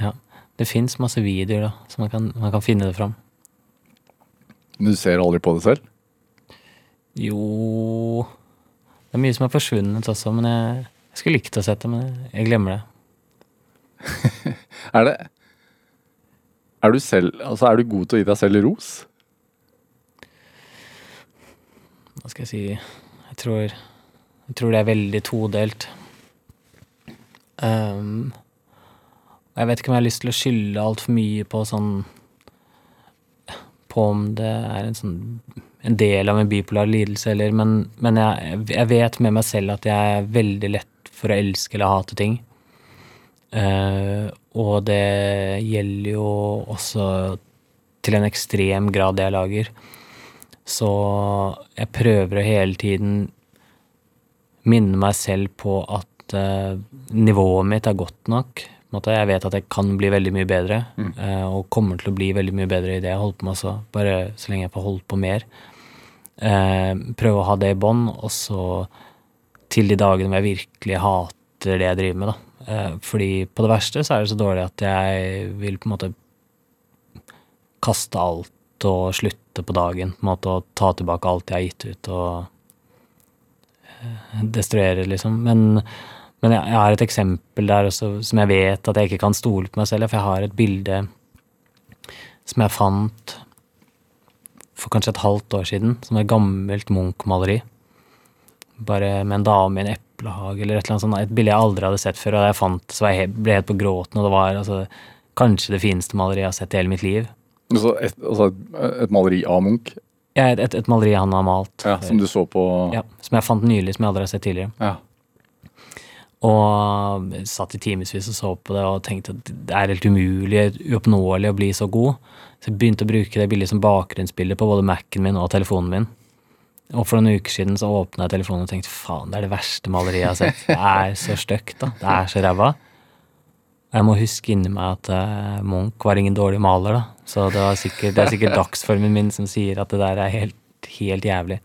Ja. Det fins masse videoer, da, så man kan, man kan finne det fram. Men du ser aldri på det selv? Jo Det er mye som er forsvunnet også, men jeg, jeg skulle likt å sett det, men jeg glemmer det. (laughs) Er det Er du selv Altså, er du god til å gi deg selv ros? Hva skal jeg si Jeg tror, jeg tror det er veldig todelt. Um, jeg vet ikke om jeg har lyst til å skylde altfor mye på sånn På om det er en sånn en del av en bipolar lidelse, eller Men, men jeg, jeg vet med meg selv at jeg er veldig lett for å elske eller hate ting. Eh, og det gjelder jo også til en ekstrem grad det jeg lager. Så jeg prøver å hele tiden minne meg selv på at uh, nivået mitt er godt nok. Jeg vet at jeg kan bli veldig mye bedre, eh, og kommer til å bli veldig mye bedre i det jeg holder på med også, bare så lenge jeg får holdt på mer. Eh, prøve å ha det i bånd, og så til de dagene hvor jeg virkelig hater det jeg driver med, da. Eh, fordi på det verste så er det så dårlig at jeg vil på en måte kaste alt og slutte på dagen. På en måte Og ta tilbake alt jeg har gitt ut og eh, destruere, liksom. Men, men jeg, har et eksempel der også som jeg vet at jeg ikke kan stole på meg selv. For jeg har et bilde som jeg fant for kanskje et halvt år siden, som er et gammelt Munch-maleri. Bare med en dame i en eplehage eller et eller annet sånt. Et bilde jeg aldri hadde sett før, og jeg fant så jeg ble helt på gråten, og det var altså, kanskje det fineste maleriet jeg har sett i hele mitt liv. Altså et, altså et maleri av Munch? Ja, et, et, et maleri han har malt. Ja, Som du så på Ja, som jeg fant nylig, som jeg aldri har sett tidligere. Ja. Og satt i timevis og så på det og tenkte at det er helt umulig, uoppnåelig å bli så god. Så jeg begynte å bruke det bildet som bakgrunnsbilde på både Mac-en min og telefonen min. Og for noen uker siden så åpna jeg telefonen og tenkte faen, det er det verste maleriet jeg har sett. Det er så stygt, da. Det er så ræva. Jeg må huske inni meg at uh, Munch var ingen dårlig maler, da. Så det, sikkert, det er sikkert dagsformen min som sier at det der er helt, helt jævlig.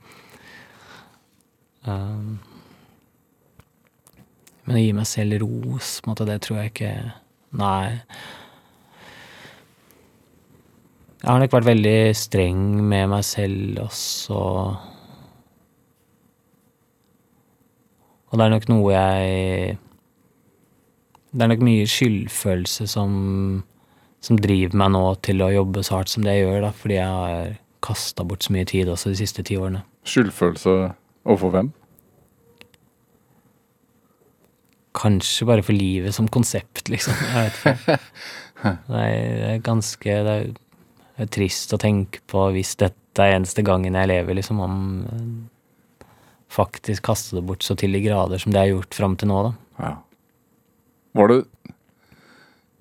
Um, men å gi meg selv ros, måte, det tror jeg ikke Nei. Jeg har nok vært veldig streng med meg selv også. Og det er nok noe jeg Det er nok mye skyldfølelse som, som driver meg nå til å jobbe så hardt som det jeg gjør, da, fordi jeg har kasta bort så mye tid også de siste ti årene. Skyldfølelse overfor hvem? Kanskje bare for livet som konsept, liksom. Jeg vet ikke. (laughs) Det er, ganske det er, det er trist å tenke på hvis dette er eneste gangen jeg lever, liksom, om faktisk kaste det bort så til de grader som det er gjort fram til nå, da. Ja. Var det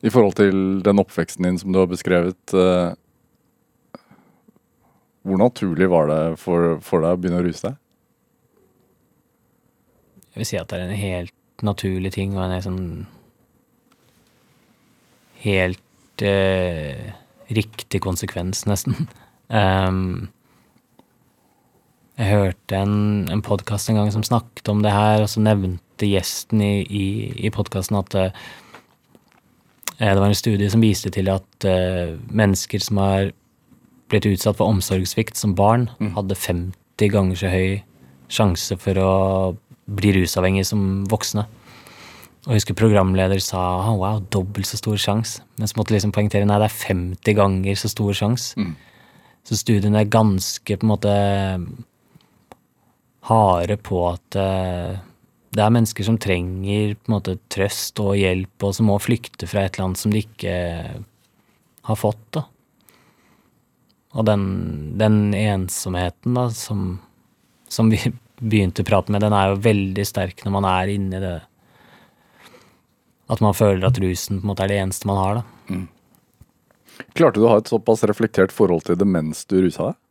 i forhold til den oppveksten din som du har beskrevet eh, Hvor naturlig var det for, for deg å begynne å ruse deg? Jeg vil si at det er en helt naturlig ting og en sånn helt eh, riktig konsekvens, nesten. Um, (laughs) jeg hørte en, en podkast en gang som snakket om det her, og så nevnte gjesten i, i, i podkasten at uh, det var en studie som viste til at uh, mennesker som har blitt utsatt for omsorgssvikt som barn, hadde 50 ganger så høy sjanse for å bli rusavhengig som voksne. Og jeg husker programleder sa oh, wow, dobbelt så stor sjanse. Men så måtte liksom poengtere nei, det er 50 ganger så stor sjanse. Mm. Så studiene er ganske på en måte harde på at eh, det er mennesker som trenger måte trøst og hjelp, og som må flykte fra et eller annet som de ikke har fått. da. Og den, den ensomheten da, som, som vi (laughs) begynte å prate med, den er jo veldig sterk når man er inni det. At man føler at rusen på en måte er det eneste man har. da. Klarte du å ha et såpass reflektert forhold til det mens du rusa deg?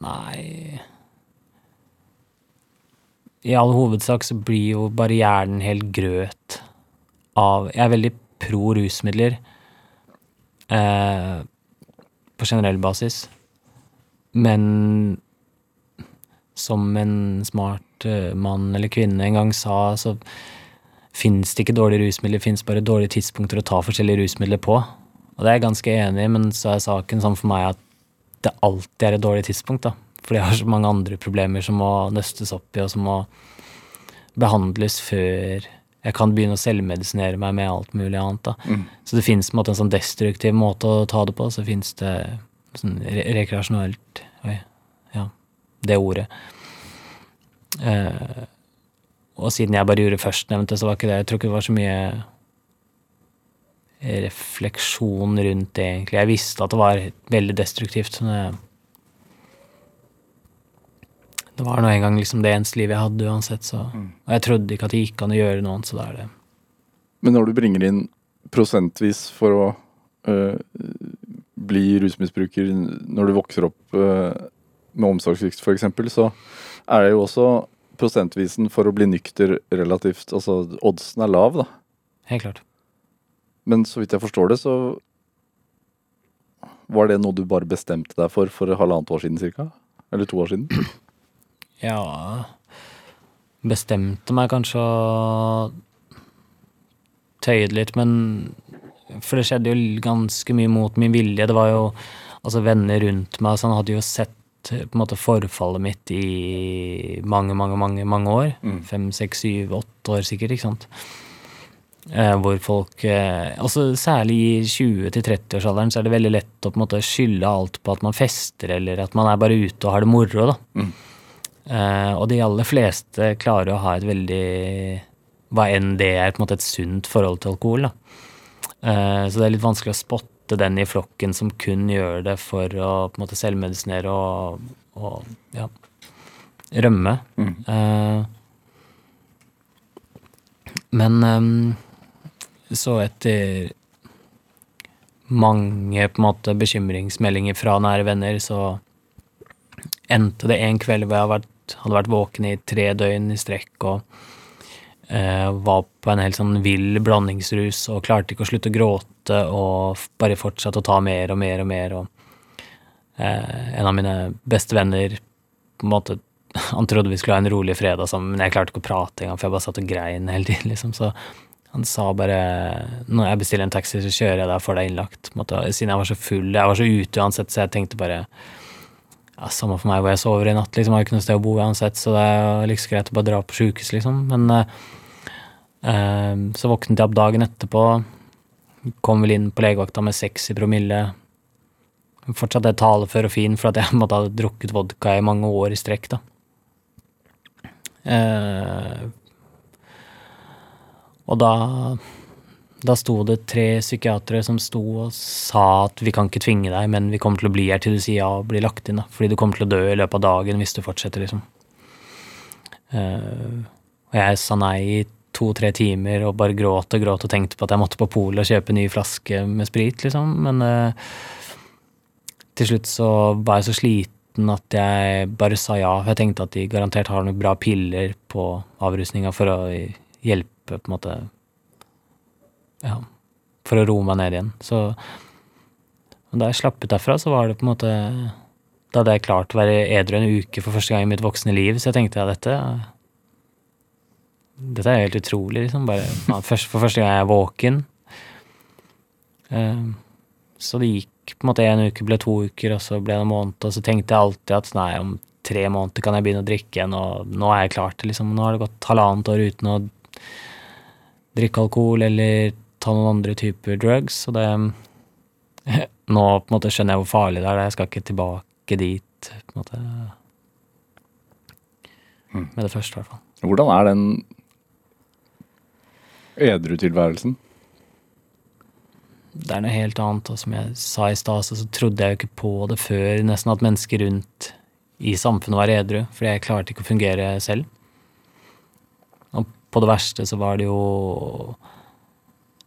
Nei I all hovedsak så blir jo bare hjernen helt grøt av Jeg er veldig pro rusmidler eh, på generell basis. Men som en smart eh, mann eller kvinne en gang sa, så fins det ikke dårlige rusmidler, fins bare dårlige tidspunkter å ta forskjellige rusmidler på. Og det er jeg ganske enig i, men så er saken sånn for meg at det alltid er et dårlig tidspunkt, da. Fordi jeg har så mange andre problemer som må nøstes opp i, og som må behandles før jeg kan begynne å selvmedisinere meg med alt mulig annet. da. Mm. Så det fins en, en sånn destruktiv måte å ta det på, så fins det sånn re rekreasjonelt Oi, ja, det ordet. Eh, og siden jeg bare gjorde førstnevnte, så var ikke det Jeg tror ikke det var så mye refleksjon rundt det, egentlig. Jeg visste at det var veldig destruktivt. Sånn det, det var nå engang liksom det eneste livet jeg hadde uansett, så Og jeg trodde ikke at det gikk an å gjøre noe annet, så da er det Men når du bringer inn prosentvis for å øh, bli rusmisbruker når du vokser opp øh, med omsorgssvikt f.eks., så er det jo også prosentvisen for å bli nykter relativt Altså oddsen er lav, da. Helt klart. Men så vidt jeg forstår det, så var det noe du bare bestemte deg for for halvannet år siden cirka? Eller to år siden? (clears throat) Ja Bestemte meg kanskje å tøye det litt, men For det skjedde jo ganske mye mot min vilje. Det var jo altså venner rundt meg som hadde jo sett på en måte forfallet mitt i mange, mange, mange mange år. Mm. Fem, seks, syv, åtte år sikkert, ikke sant. Eh, hvor folk eh, altså Særlig i 20-30-årsalderen så er det veldig lett å på en måte skylde alt på at man fester, eller at man er bare ute og har det moro. da. Mm. Eh, og de aller fleste klarer å ha et veldig Hva enn det er, på en måte et sunt forhold til alkohol. da. Så det er litt vanskelig å spotte den i flokken som kun gjør det for å på en måte selvmedisinere og, og ja, rømme. Mm. Men ehm, så etter mange på en måte bekymringsmeldinger fra nære venner, så endte det en kveld hvor jeg hadde vært våken i tre døgn i strekk og eh, var på en helt sånn vill blandingsrus og klarte ikke å slutte å gråte og bare fortsatte å ta mer og mer og mer. Og eh, en av mine beste venner på en måte Han trodde vi skulle ha en rolig fredag sammen, men jeg klarte ikke å prate engang, for jeg bare satt og grein hele tiden, liksom. Så han sa bare når jeg bestiller en taxi, så kjører jeg deg for deg innlagt. Måte, siden jeg var så full. Jeg var så ute uansett, så jeg tenkte bare ja, Samme for meg hvor jeg sover i natt, liksom. Jeg har ikke noe sted å bo uansett, så det er like greit å bare dra på sjukehus, liksom. Men uh, uh, så våknet jeg opp dagen etterpå. Kom vel inn på legevakta med seks i promille. Fortsatt er talefør og fin, for at jeg (laughs) måtte ha drukket vodka i mange år i strekk, da. Uh, og da da sto det tre psykiatere som sto og sa at vi kan ikke tvinge deg, men vi kommer til å bli her til du sier ja og blir lagt inn. da, Fordi du kommer til å dø i løpet av dagen hvis du fortsetter, liksom. Uh, og jeg sa nei i to-tre timer og bare gråt og gråt og tenkte på at jeg måtte på polet og kjøpe en ny flaske med sprit, liksom. Men uh, til slutt så var jeg så sliten at jeg bare sa ja. Jeg tenkte at de garantert har noen bra piller på avrusninga for å hjelpe på en måte ja, for å roe meg ned igjen. Så da jeg slapp ut derfra, så var det på en måte Da hadde jeg klart å være edru en uke for første gang i mitt voksne liv, så jeg tenkte ja, dette Dette er helt utrolig, liksom. Bare, for første gang jeg er våken. Eh, så det gikk på en måte én uke, ble to uker, og så ble det en måned, og så tenkte jeg alltid at nei, om tre måneder kan jeg begynne å drikke igjen, og nå er jeg klar til liksom Nå har det gått halvannet år uten å drikke alkohol eller ta noen andre typer drugs. Og det (laughs) Nå på en måte skjønner jeg hvor farlig det er. Jeg skal ikke tilbake dit på en måte, Mm. med det første, i hvert fall. Hvordan er den edrutilværelsen? Det er noe helt annet. Og som jeg sa i stad, så trodde jeg jo ikke på det før nesten at mennesker rundt i samfunnet var edru, fordi jeg klarte ikke å fungere selv. På det verste så var det jo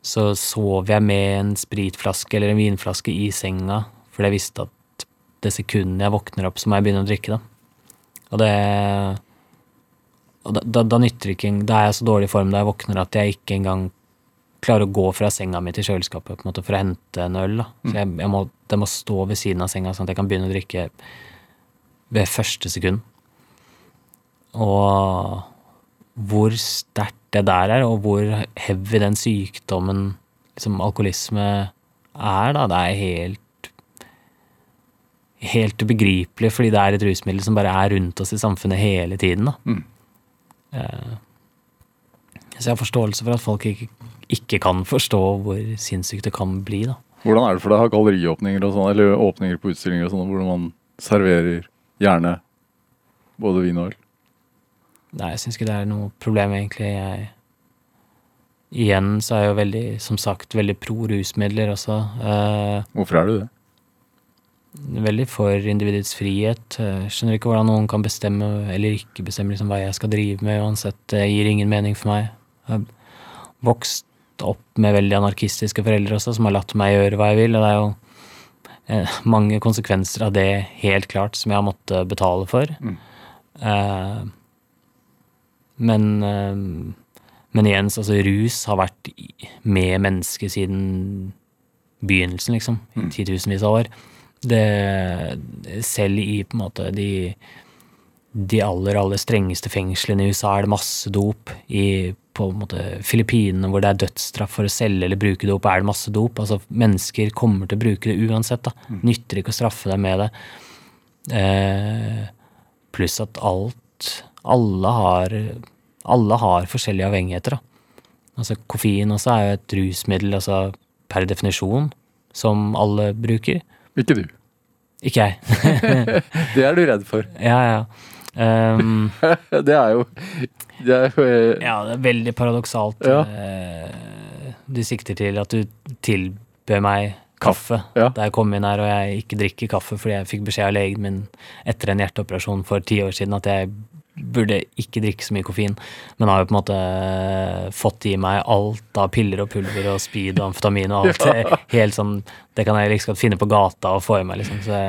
Så sov jeg med en spritflaske eller en vinflaske i senga, fordi jeg visste at det sekundet jeg våkner opp, så må jeg begynne å drikke, da. Og det Og da, da, da nytter ikke Da er jeg så dårlig i form da jeg våkner at jeg ikke engang klarer å gå fra senga mi til kjøleskapet på en måte for å hente en øl. da. Så jeg, jeg må, det må stå ved siden av senga, sånn at jeg kan begynne å drikke ved første sekund. Og hvor sterkt det der er, og hvor heavy den sykdommen, liksom alkoholisme, er, da, det er helt Helt ubegripelig, fordi det er et rusmiddel som bare er rundt oss i samfunnet hele tiden. da. Mm. Eh, så jeg har forståelse for at folk ikke, ikke kan forstå hvor sinnssykt det kan bli. da. Hvordan er det for deg å ha galleriåpninger og sånn, eller åpninger på utstillinger og sånn, hvor man serverer gjerne både vin og øl? Nei, jeg syns ikke det er noe problem, egentlig. Jeg, igjen så er jeg jo veldig, som sagt, veldig pro rusmidler også. Eh, Hvorfor er du det? veldig for individets frihet. Jeg skjønner ikke hvordan noen kan bestemme eller ikke bestemme liksom, hva jeg skal drive med uansett. Det gir ingen mening for meg. Jeg har vokst opp med veldig anarkistiske foreldre også, som har latt meg gjøre hva jeg vil. Og det er jo eh, mange konsekvenser av det, helt klart, som jeg har måttet betale for. Mm. Eh, men eh, men igjen, altså, rus har vært med mennesket siden begynnelsen, liksom. I Mm. titusenvis av år. Det, selv i på en måte de, de aller, aller strengeste fengslene i USA er det masse dop. I på en måte Filippinene, hvor det er dødsstraff for å selge eller bruke dop, er det masse dop. Altså, mennesker kommer til å bruke det uansett. da. Nytter ikke å straffe dem med det. Eh, pluss at alt Alle har alle har forskjellige avhengigheter. da. Altså Koffein også er jo et rusmiddel altså per definisjon, som alle bruker. Ikke du. Ikke jeg. (laughs) Det er du redd for. (laughs) ja, ja. Um, (laughs) Det er jo det er jo eh, ja, det er veldig paradoksalt. Ja. Eh, Du sikter til at du tilbød meg kaffe Ja. da jeg kom inn her, og jeg ikke drikker kaffe fordi jeg fikk beskjed av legen min etter en hjerteoperasjon for ti år siden at jeg burde ikke drikke så mye koffein, men har jo på en måte fått i meg alt av piller og pulver og speed og amfetamin og alt. (laughs) det Helt sånn Det kan jeg liksom finne på gata og få i meg, liksom. Så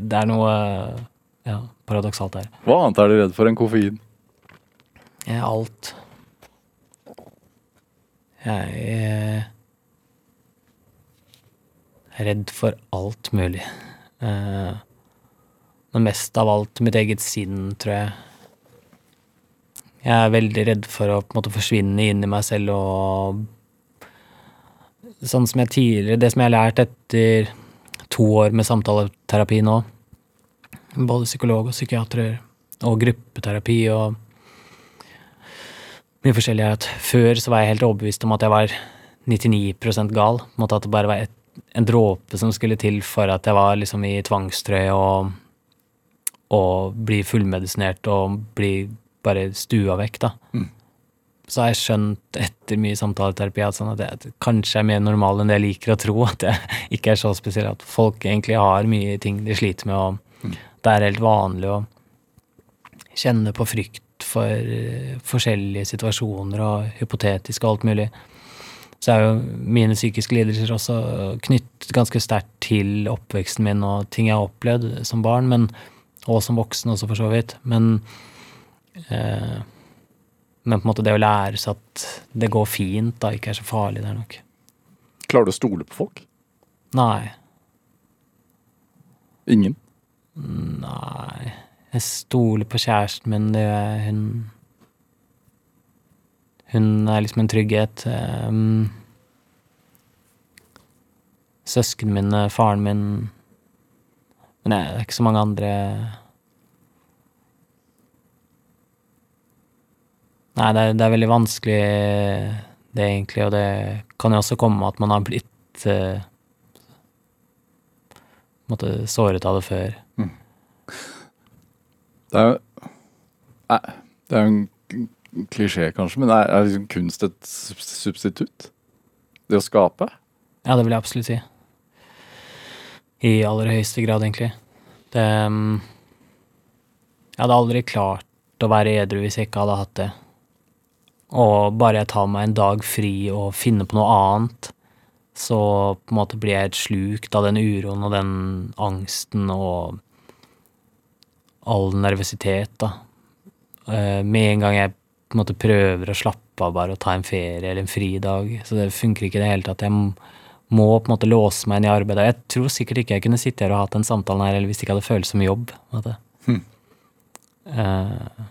det er noe ja, paradoksalt her. Hva annet er du redd for enn koffein? Jeg er alt. Jeg jeg er redd for alt mulig. Eh, Men mest av alt mitt eget sinn, tror jeg. Jeg er veldig redd for å på en måte forsvinne inn i meg selv og Sånn som jeg tidligere Det som jeg har lært etter to år med samtaleterapi nå, både psykolog og psykiater og gruppeterapi og mye forskjellig er at før så var jeg helt overbevist om at jeg var 99% gal. På en måte at det bare var et, en dråpe som skulle til for at jeg var liksom i tvangstrøye og, og bli fullmedisinert og bli bare stua vekk, da. Så har jeg skjønt etter mye samtaleterapi at, sånn at jeg kanskje er mer normal enn det jeg liker å tro. At jeg (laughs) ikke er så spesiell. At folk egentlig har mye ting de sliter med, og det er helt vanlig å kjenne på frykt for eh, forskjellige situasjoner og hypotetisk og alt mulig. Så er jo mine psykiske lidelser også knyttet ganske sterkt til oppveksten min og ting jeg har opplevd som barn, men, og som voksen også, for så vidt. Men, men på en måte det å lære seg at det går fint, da ikke er så farlig, det er nok. Klarer du å stole på folk? Nei. Ingen? Nei. Jeg stoler på kjæresten min, det jeg. Hun Hun er liksom en trygghet. Um, Søsknene mine, faren min Men det er ikke så mange andre Nei, det er, det er veldig vanskelig, det egentlig, og det kan jo også komme med at man har blitt uh, måtte såret av det før. Det er jo Nei, Det er jo en klisjé, kanskje, men er, er liksom kunst et substitutt? Det å skape? Ja, det vil jeg absolutt si. I aller høyeste grad, egentlig. Det um, Jeg hadde aldri klart å være edru hvis jeg ikke hadde hatt det. Og bare jeg tar meg en dag fri og finner på noe annet, så på en måte blir jeg helt slukt av den uroen og den angsten og all nervøsitet, da. Eh, Med en gang jeg på en måte prøver å slappe av bare og ta en ferie eller en fridag, så det funker ikke i det hele tatt. Jeg må på en måte låse meg inn i arbeidet. Jeg tror sikkert ikke jeg kunne sitte her og hatt den samtalen her eller hvis det ikke hadde føltes som jobb. Vet du. måte. Eh,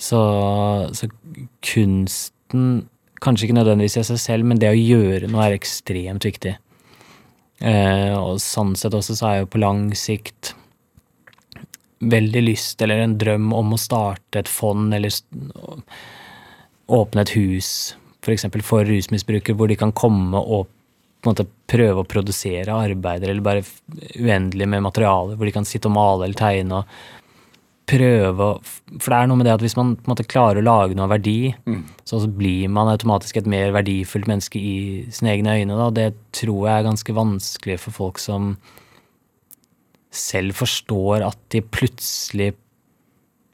så, så kunsten Kanskje ikke nødvendigvis i seg selv, men det å gjøre noe er ekstremt viktig. Eh, og sånn sett også så har jeg jo på lang sikt veldig lyst, eller en drøm om å starte et fond, eller åpne et hus, for eksempel for rusmisbrukere, hvor de kan komme og måte prøve å produsere arbeider, eller bare uendelig med materiale, hvor de kan sitte og male eller tegne og prøve å For det er noe med det at hvis man på en måte klarer å lage noe av verdi, så blir man automatisk et mer verdifullt menneske i sine egne øyne. Da. Det tror jeg er ganske vanskelig for folk som selv forstår at de plutselig,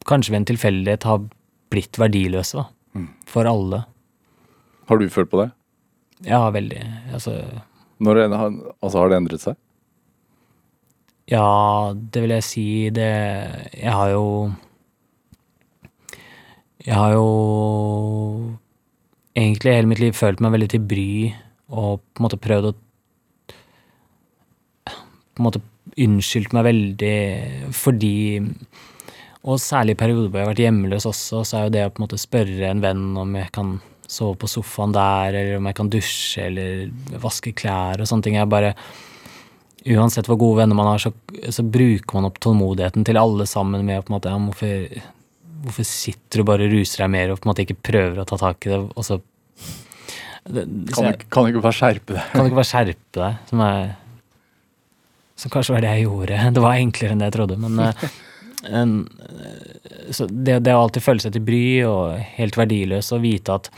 kanskje ved en tilfeldighet, har blitt verdiløse. Da. For alle. Har du følt på det? Ja, veldig. Altså, Når det, altså, har det endret seg? Ja, det vil jeg si det Jeg har jo Jeg har jo egentlig hele mitt liv følt meg veldig til bry og på en måte prøvd å På en måte unnskyldt meg veldig fordi Og særlig i perioder hvor jeg har vært hjemmeløs også, så er jo det å på en måte spørre en venn om jeg kan sove på sofaen der, eller om jeg kan dusje eller vaske klær og sånne ting. Jeg bare uansett hvor gode venner man har, så, så bruker man opp tålmodigheten til alle sammen med på en måte ja, hvorfor, hvorfor sitter du bare og ruser deg mer og på en måte ikke prøver å ta tak i det, og så det, Kan jeg- kan ikke bare skjerpe deg? kan ikke bare skjerpe deg? Som, er, som kanskje var det jeg gjorde. (laughs) Det var enklere enn det jeg trodde. Men eh, (laughs) en, eh, så det, det å alltid føle seg til bry og helt verdiløs og vite at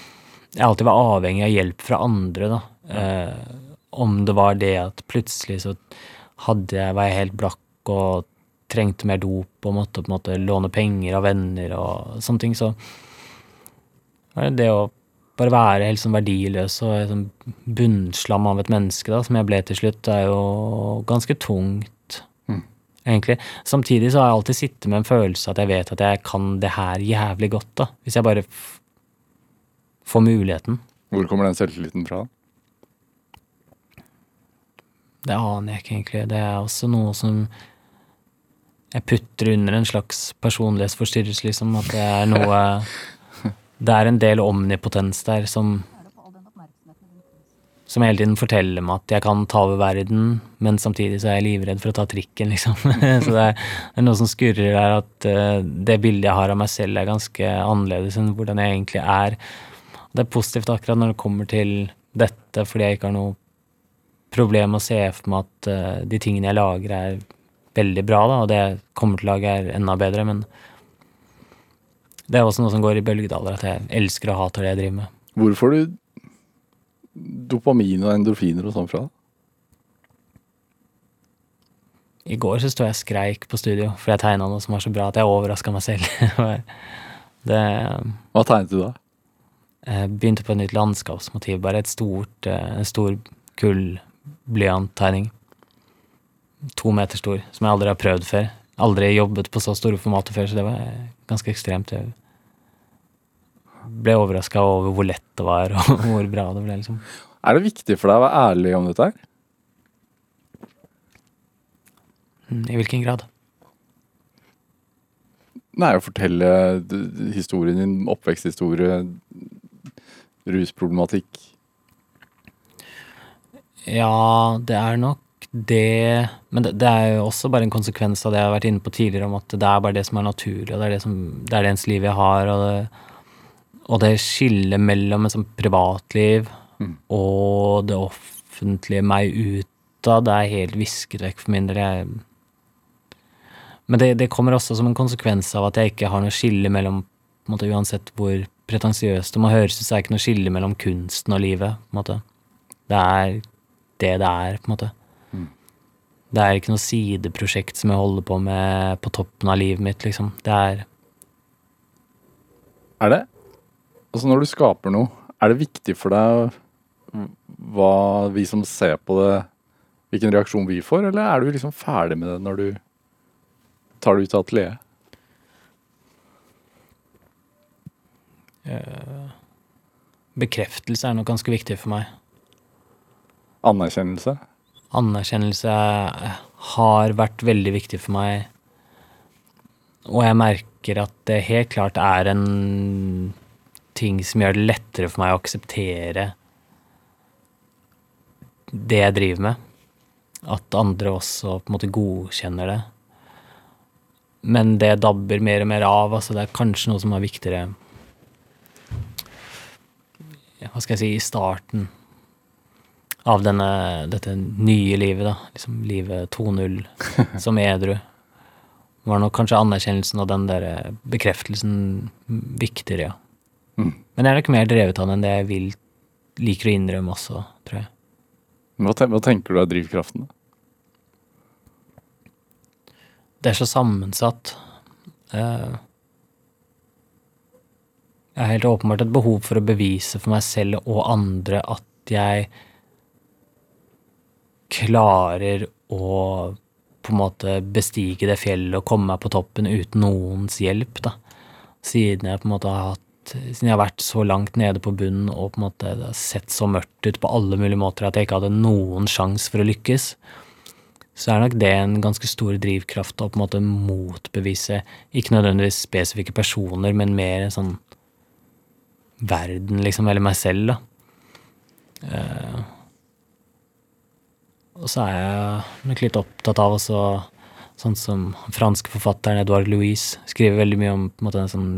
jeg alltid var avhengig av hjelp fra andre, da. Eh, om det var det at plutselig så hadde jeg, var jeg helt blakk og trengte mer dop og måtte på en måte låne penger av venner og sånne ting, så var det det å bare være helt sånn verdiløs og sånn bunnslam av et menneske, da, som jeg ble til slutt, er jo ganske tungt, Mm. egentlig. Samtidig så har jeg alltid sittet med en følelse at jeg vet at jeg kan det her jævlig godt, da. Hvis jeg bare får muligheten. Hvor kommer den selvtilliten fra? Det aner jeg ikke egentlig. Det er også noe som jeg putter under en slags personlighetsforstyrrelse, liksom. At det er noe (laughs) Det er en del omnipotens der som Som hele tiden forteller meg at jeg kan ta over verden, men samtidig så er jeg livredd for å ta trikken, liksom. (laughs) så det er, noe som skurrer der, at eh, det bildet jeg har av meg selv, er ganske annerledes enn hvordan jeg egentlig er. Det er positivt akkurat når det kommer til dette, fordi jeg ikke har noe problem å se for meg at uh, de tingene jeg lager, er veldig bra, da, og det jeg kommer til å lage, er enda bedre. Men det er også noe som går i bølgedaler, at jeg elsker og hater det jeg driver med. Hvor får du dopamin og endorfiner og sånn fra? I går så sto jeg og skreik på studio, for jeg tegna noe som var så bra at jeg overraska meg selv. (laughs) det Hva tegnet du da? Jeg begynte på et nytt landskapsmotiv. Bare et stort, eh, en stor kullblyanttegning. To meter stor, som jeg aldri har prøvd før. Aldri jobbet på så store formater før, så det var ganske ekstremt. Jeg ble overraska over hvor lett det var, (laughs) og hvor bra det ble. liksom. Er det viktig for deg å være ærlig om dette her? Mm, I hvilken grad? Nei, å fortelle historien din, oppveksthistorie, rusproblematikk. Ja, det er nok det Men det, det er jo også bare en konsekvens av det jeg har vært inne på tidligere, om at det er bare det som er naturlig, og det er det, som, det, er det ens liv jeg har, og det, og det skillet mellom et sånt privatliv Mm. og det offentlige meg utad, det er helt visket vekk for min del. Jeg, men det, det kommer også som en konsekvens av at jeg ikke har noe skille mellom måte, Uansett hvor pretensiøst det må høres ut, så er det ikke noe skille mellom kunsten og livet. Det er det det er, på en måte. Mm. Det er ikke noe sideprosjekt som jeg holder på med på toppen av livet mitt, liksom. Det er Er det Altså, når du skaper noe, er det viktig for deg hva vi som ser på det, hvilken reaksjon vi får, eller er du liksom ferdig med det når du tar det ut av atelieret? Bekreftelse er nok ganske viktig for meg. Anerkjennelse? Anerkjennelse har vært veldig viktig for meg. Og jeg merker at det helt klart er en ting som gjør det lettere for meg å akseptere det jeg driver med. At andre også på en måte godkjenner det. Men det dabber mer og mer av. altså Det er kanskje noe som er viktigere Hva skal jeg si i starten av denne, dette nye livet, da. Liksom livet 2.0 (laughs) som edru. Var nok kanskje anerkjennelsen og den der bekreftelsen viktigere, ja. Mm. Men jeg er nok mer drevet av den enn det jeg vil, liker å innrømme også, tror jeg. Hva, ten hva tenker du er drivkraften? da? Det er så sammensatt. Eh, Jeg har helt åpenbart et behov for å bevise for meg selv og andre at jeg klarer å på en måte bestige det fjellet og komme meg på toppen uten noens hjelp, da. Siden jeg på en måte har hatt Siden jeg har vært så langt nede på bunnen og på en måte har sett så mørkt ut på alle mulige måter at jeg ikke hadde noen sjanse for å lykkes, så er nok det en ganske stor drivkraft å på en måte motbevise ikke nødvendigvis spesifikke personer, men mer sånn verden, liksom, eller meg selv, da. Eh, og så er jeg nok litt opptatt av også sånn som franske forfatteren Edouard Louise skriver veldig mye om på en måte en sånn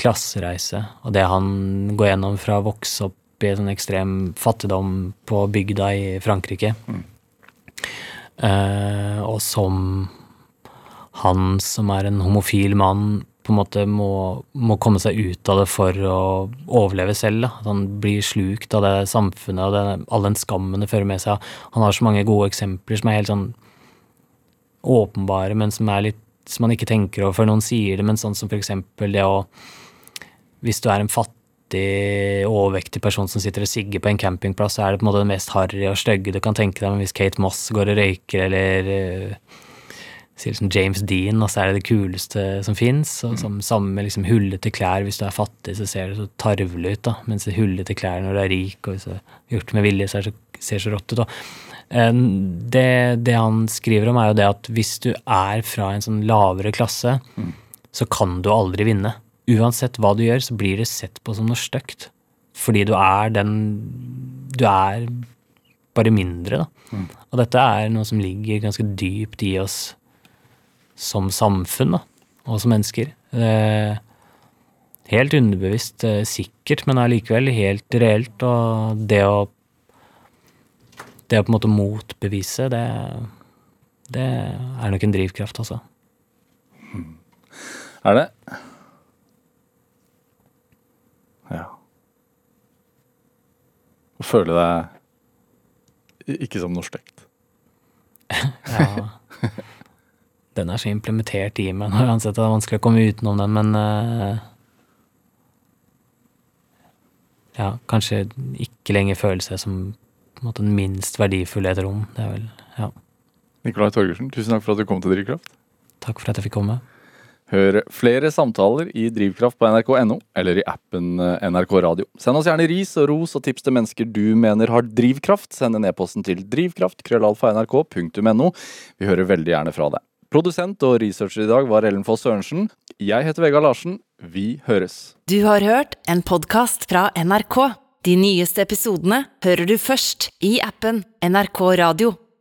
klassereise, og det han går gjennom fra å vokse opp i en sånn ekstrem fattigdom på bygda i Frankrike, eh, og som han som er en homofil mann, på en måte må, må komme seg ut av det for å overleve selv. At han blir slukt av det samfunnet og all den skammen det fører med seg. Han har så mange gode eksempler som er helt sånn åpenbare, men som er litt som man ikke tenker over før noen sier det, men sånn som for eksempel det å Hvis du er en fattig, overvektig person som sitter og sigger på en campingplass, så er det på en måte det mest harry og stygge du kan tenke deg, men hvis Kate Moss går og røyker, eller sier liksom James Dean, og så er det det kuleste som fins. Og som samme med liksom hullete klær. Hvis du er fattig, så ser det så tarvelig ut, da. Mens hullete klær når du er rik, og hvis du har gjort med vilje, så, så ser så rått ut. da. Det, det, han skriver om, er jo det at hvis du er fra en sånn lavere klasse, mm. så kan du aldri vinne. Uansett hva du gjør, så blir det sett på som noe stygt. Fordi du er den Du er bare mindre, da. Mm. Og dette er noe som ligger ganske dypt i oss som samfunn, da. Og som mennesker. helt underbevisst, eh, sikkert, men allikevel helt reelt. Og det å det å på en måte motbevise, det, det er nok en drivkraft, altså. Er det? Ja. Å føle deg ikke som stygt. (laughs) ja. Den er så implementert i meg nå, (laughs) uansett det er vanskelig å komme utenom den, men uh, Ja, kanskje ikke lenger føle seg som måte den minst verdifulle i et rom. Det er vel, ja. Nikolai Torgersen, tusen takk for at du kom til Drivkraft. Takk for at jeg fikk komme. Hør flere samtaler i Drivkraft på nrk.no eller i appen eh, NRK Radio. Send oss gjerne ris og ros og tips til mennesker du mener har drivkraft. Send en e-posten til drivkraft-nrk.no Vi hører veldig gjerne fra deg. Produsent og researcher i dag var Ellen Foss Sørensen. Jeg heter Vegard Larsen. Vi høres. Du har hørt en podkast fra NRK. De nyeste episodene hører du først i appen NRK Radio.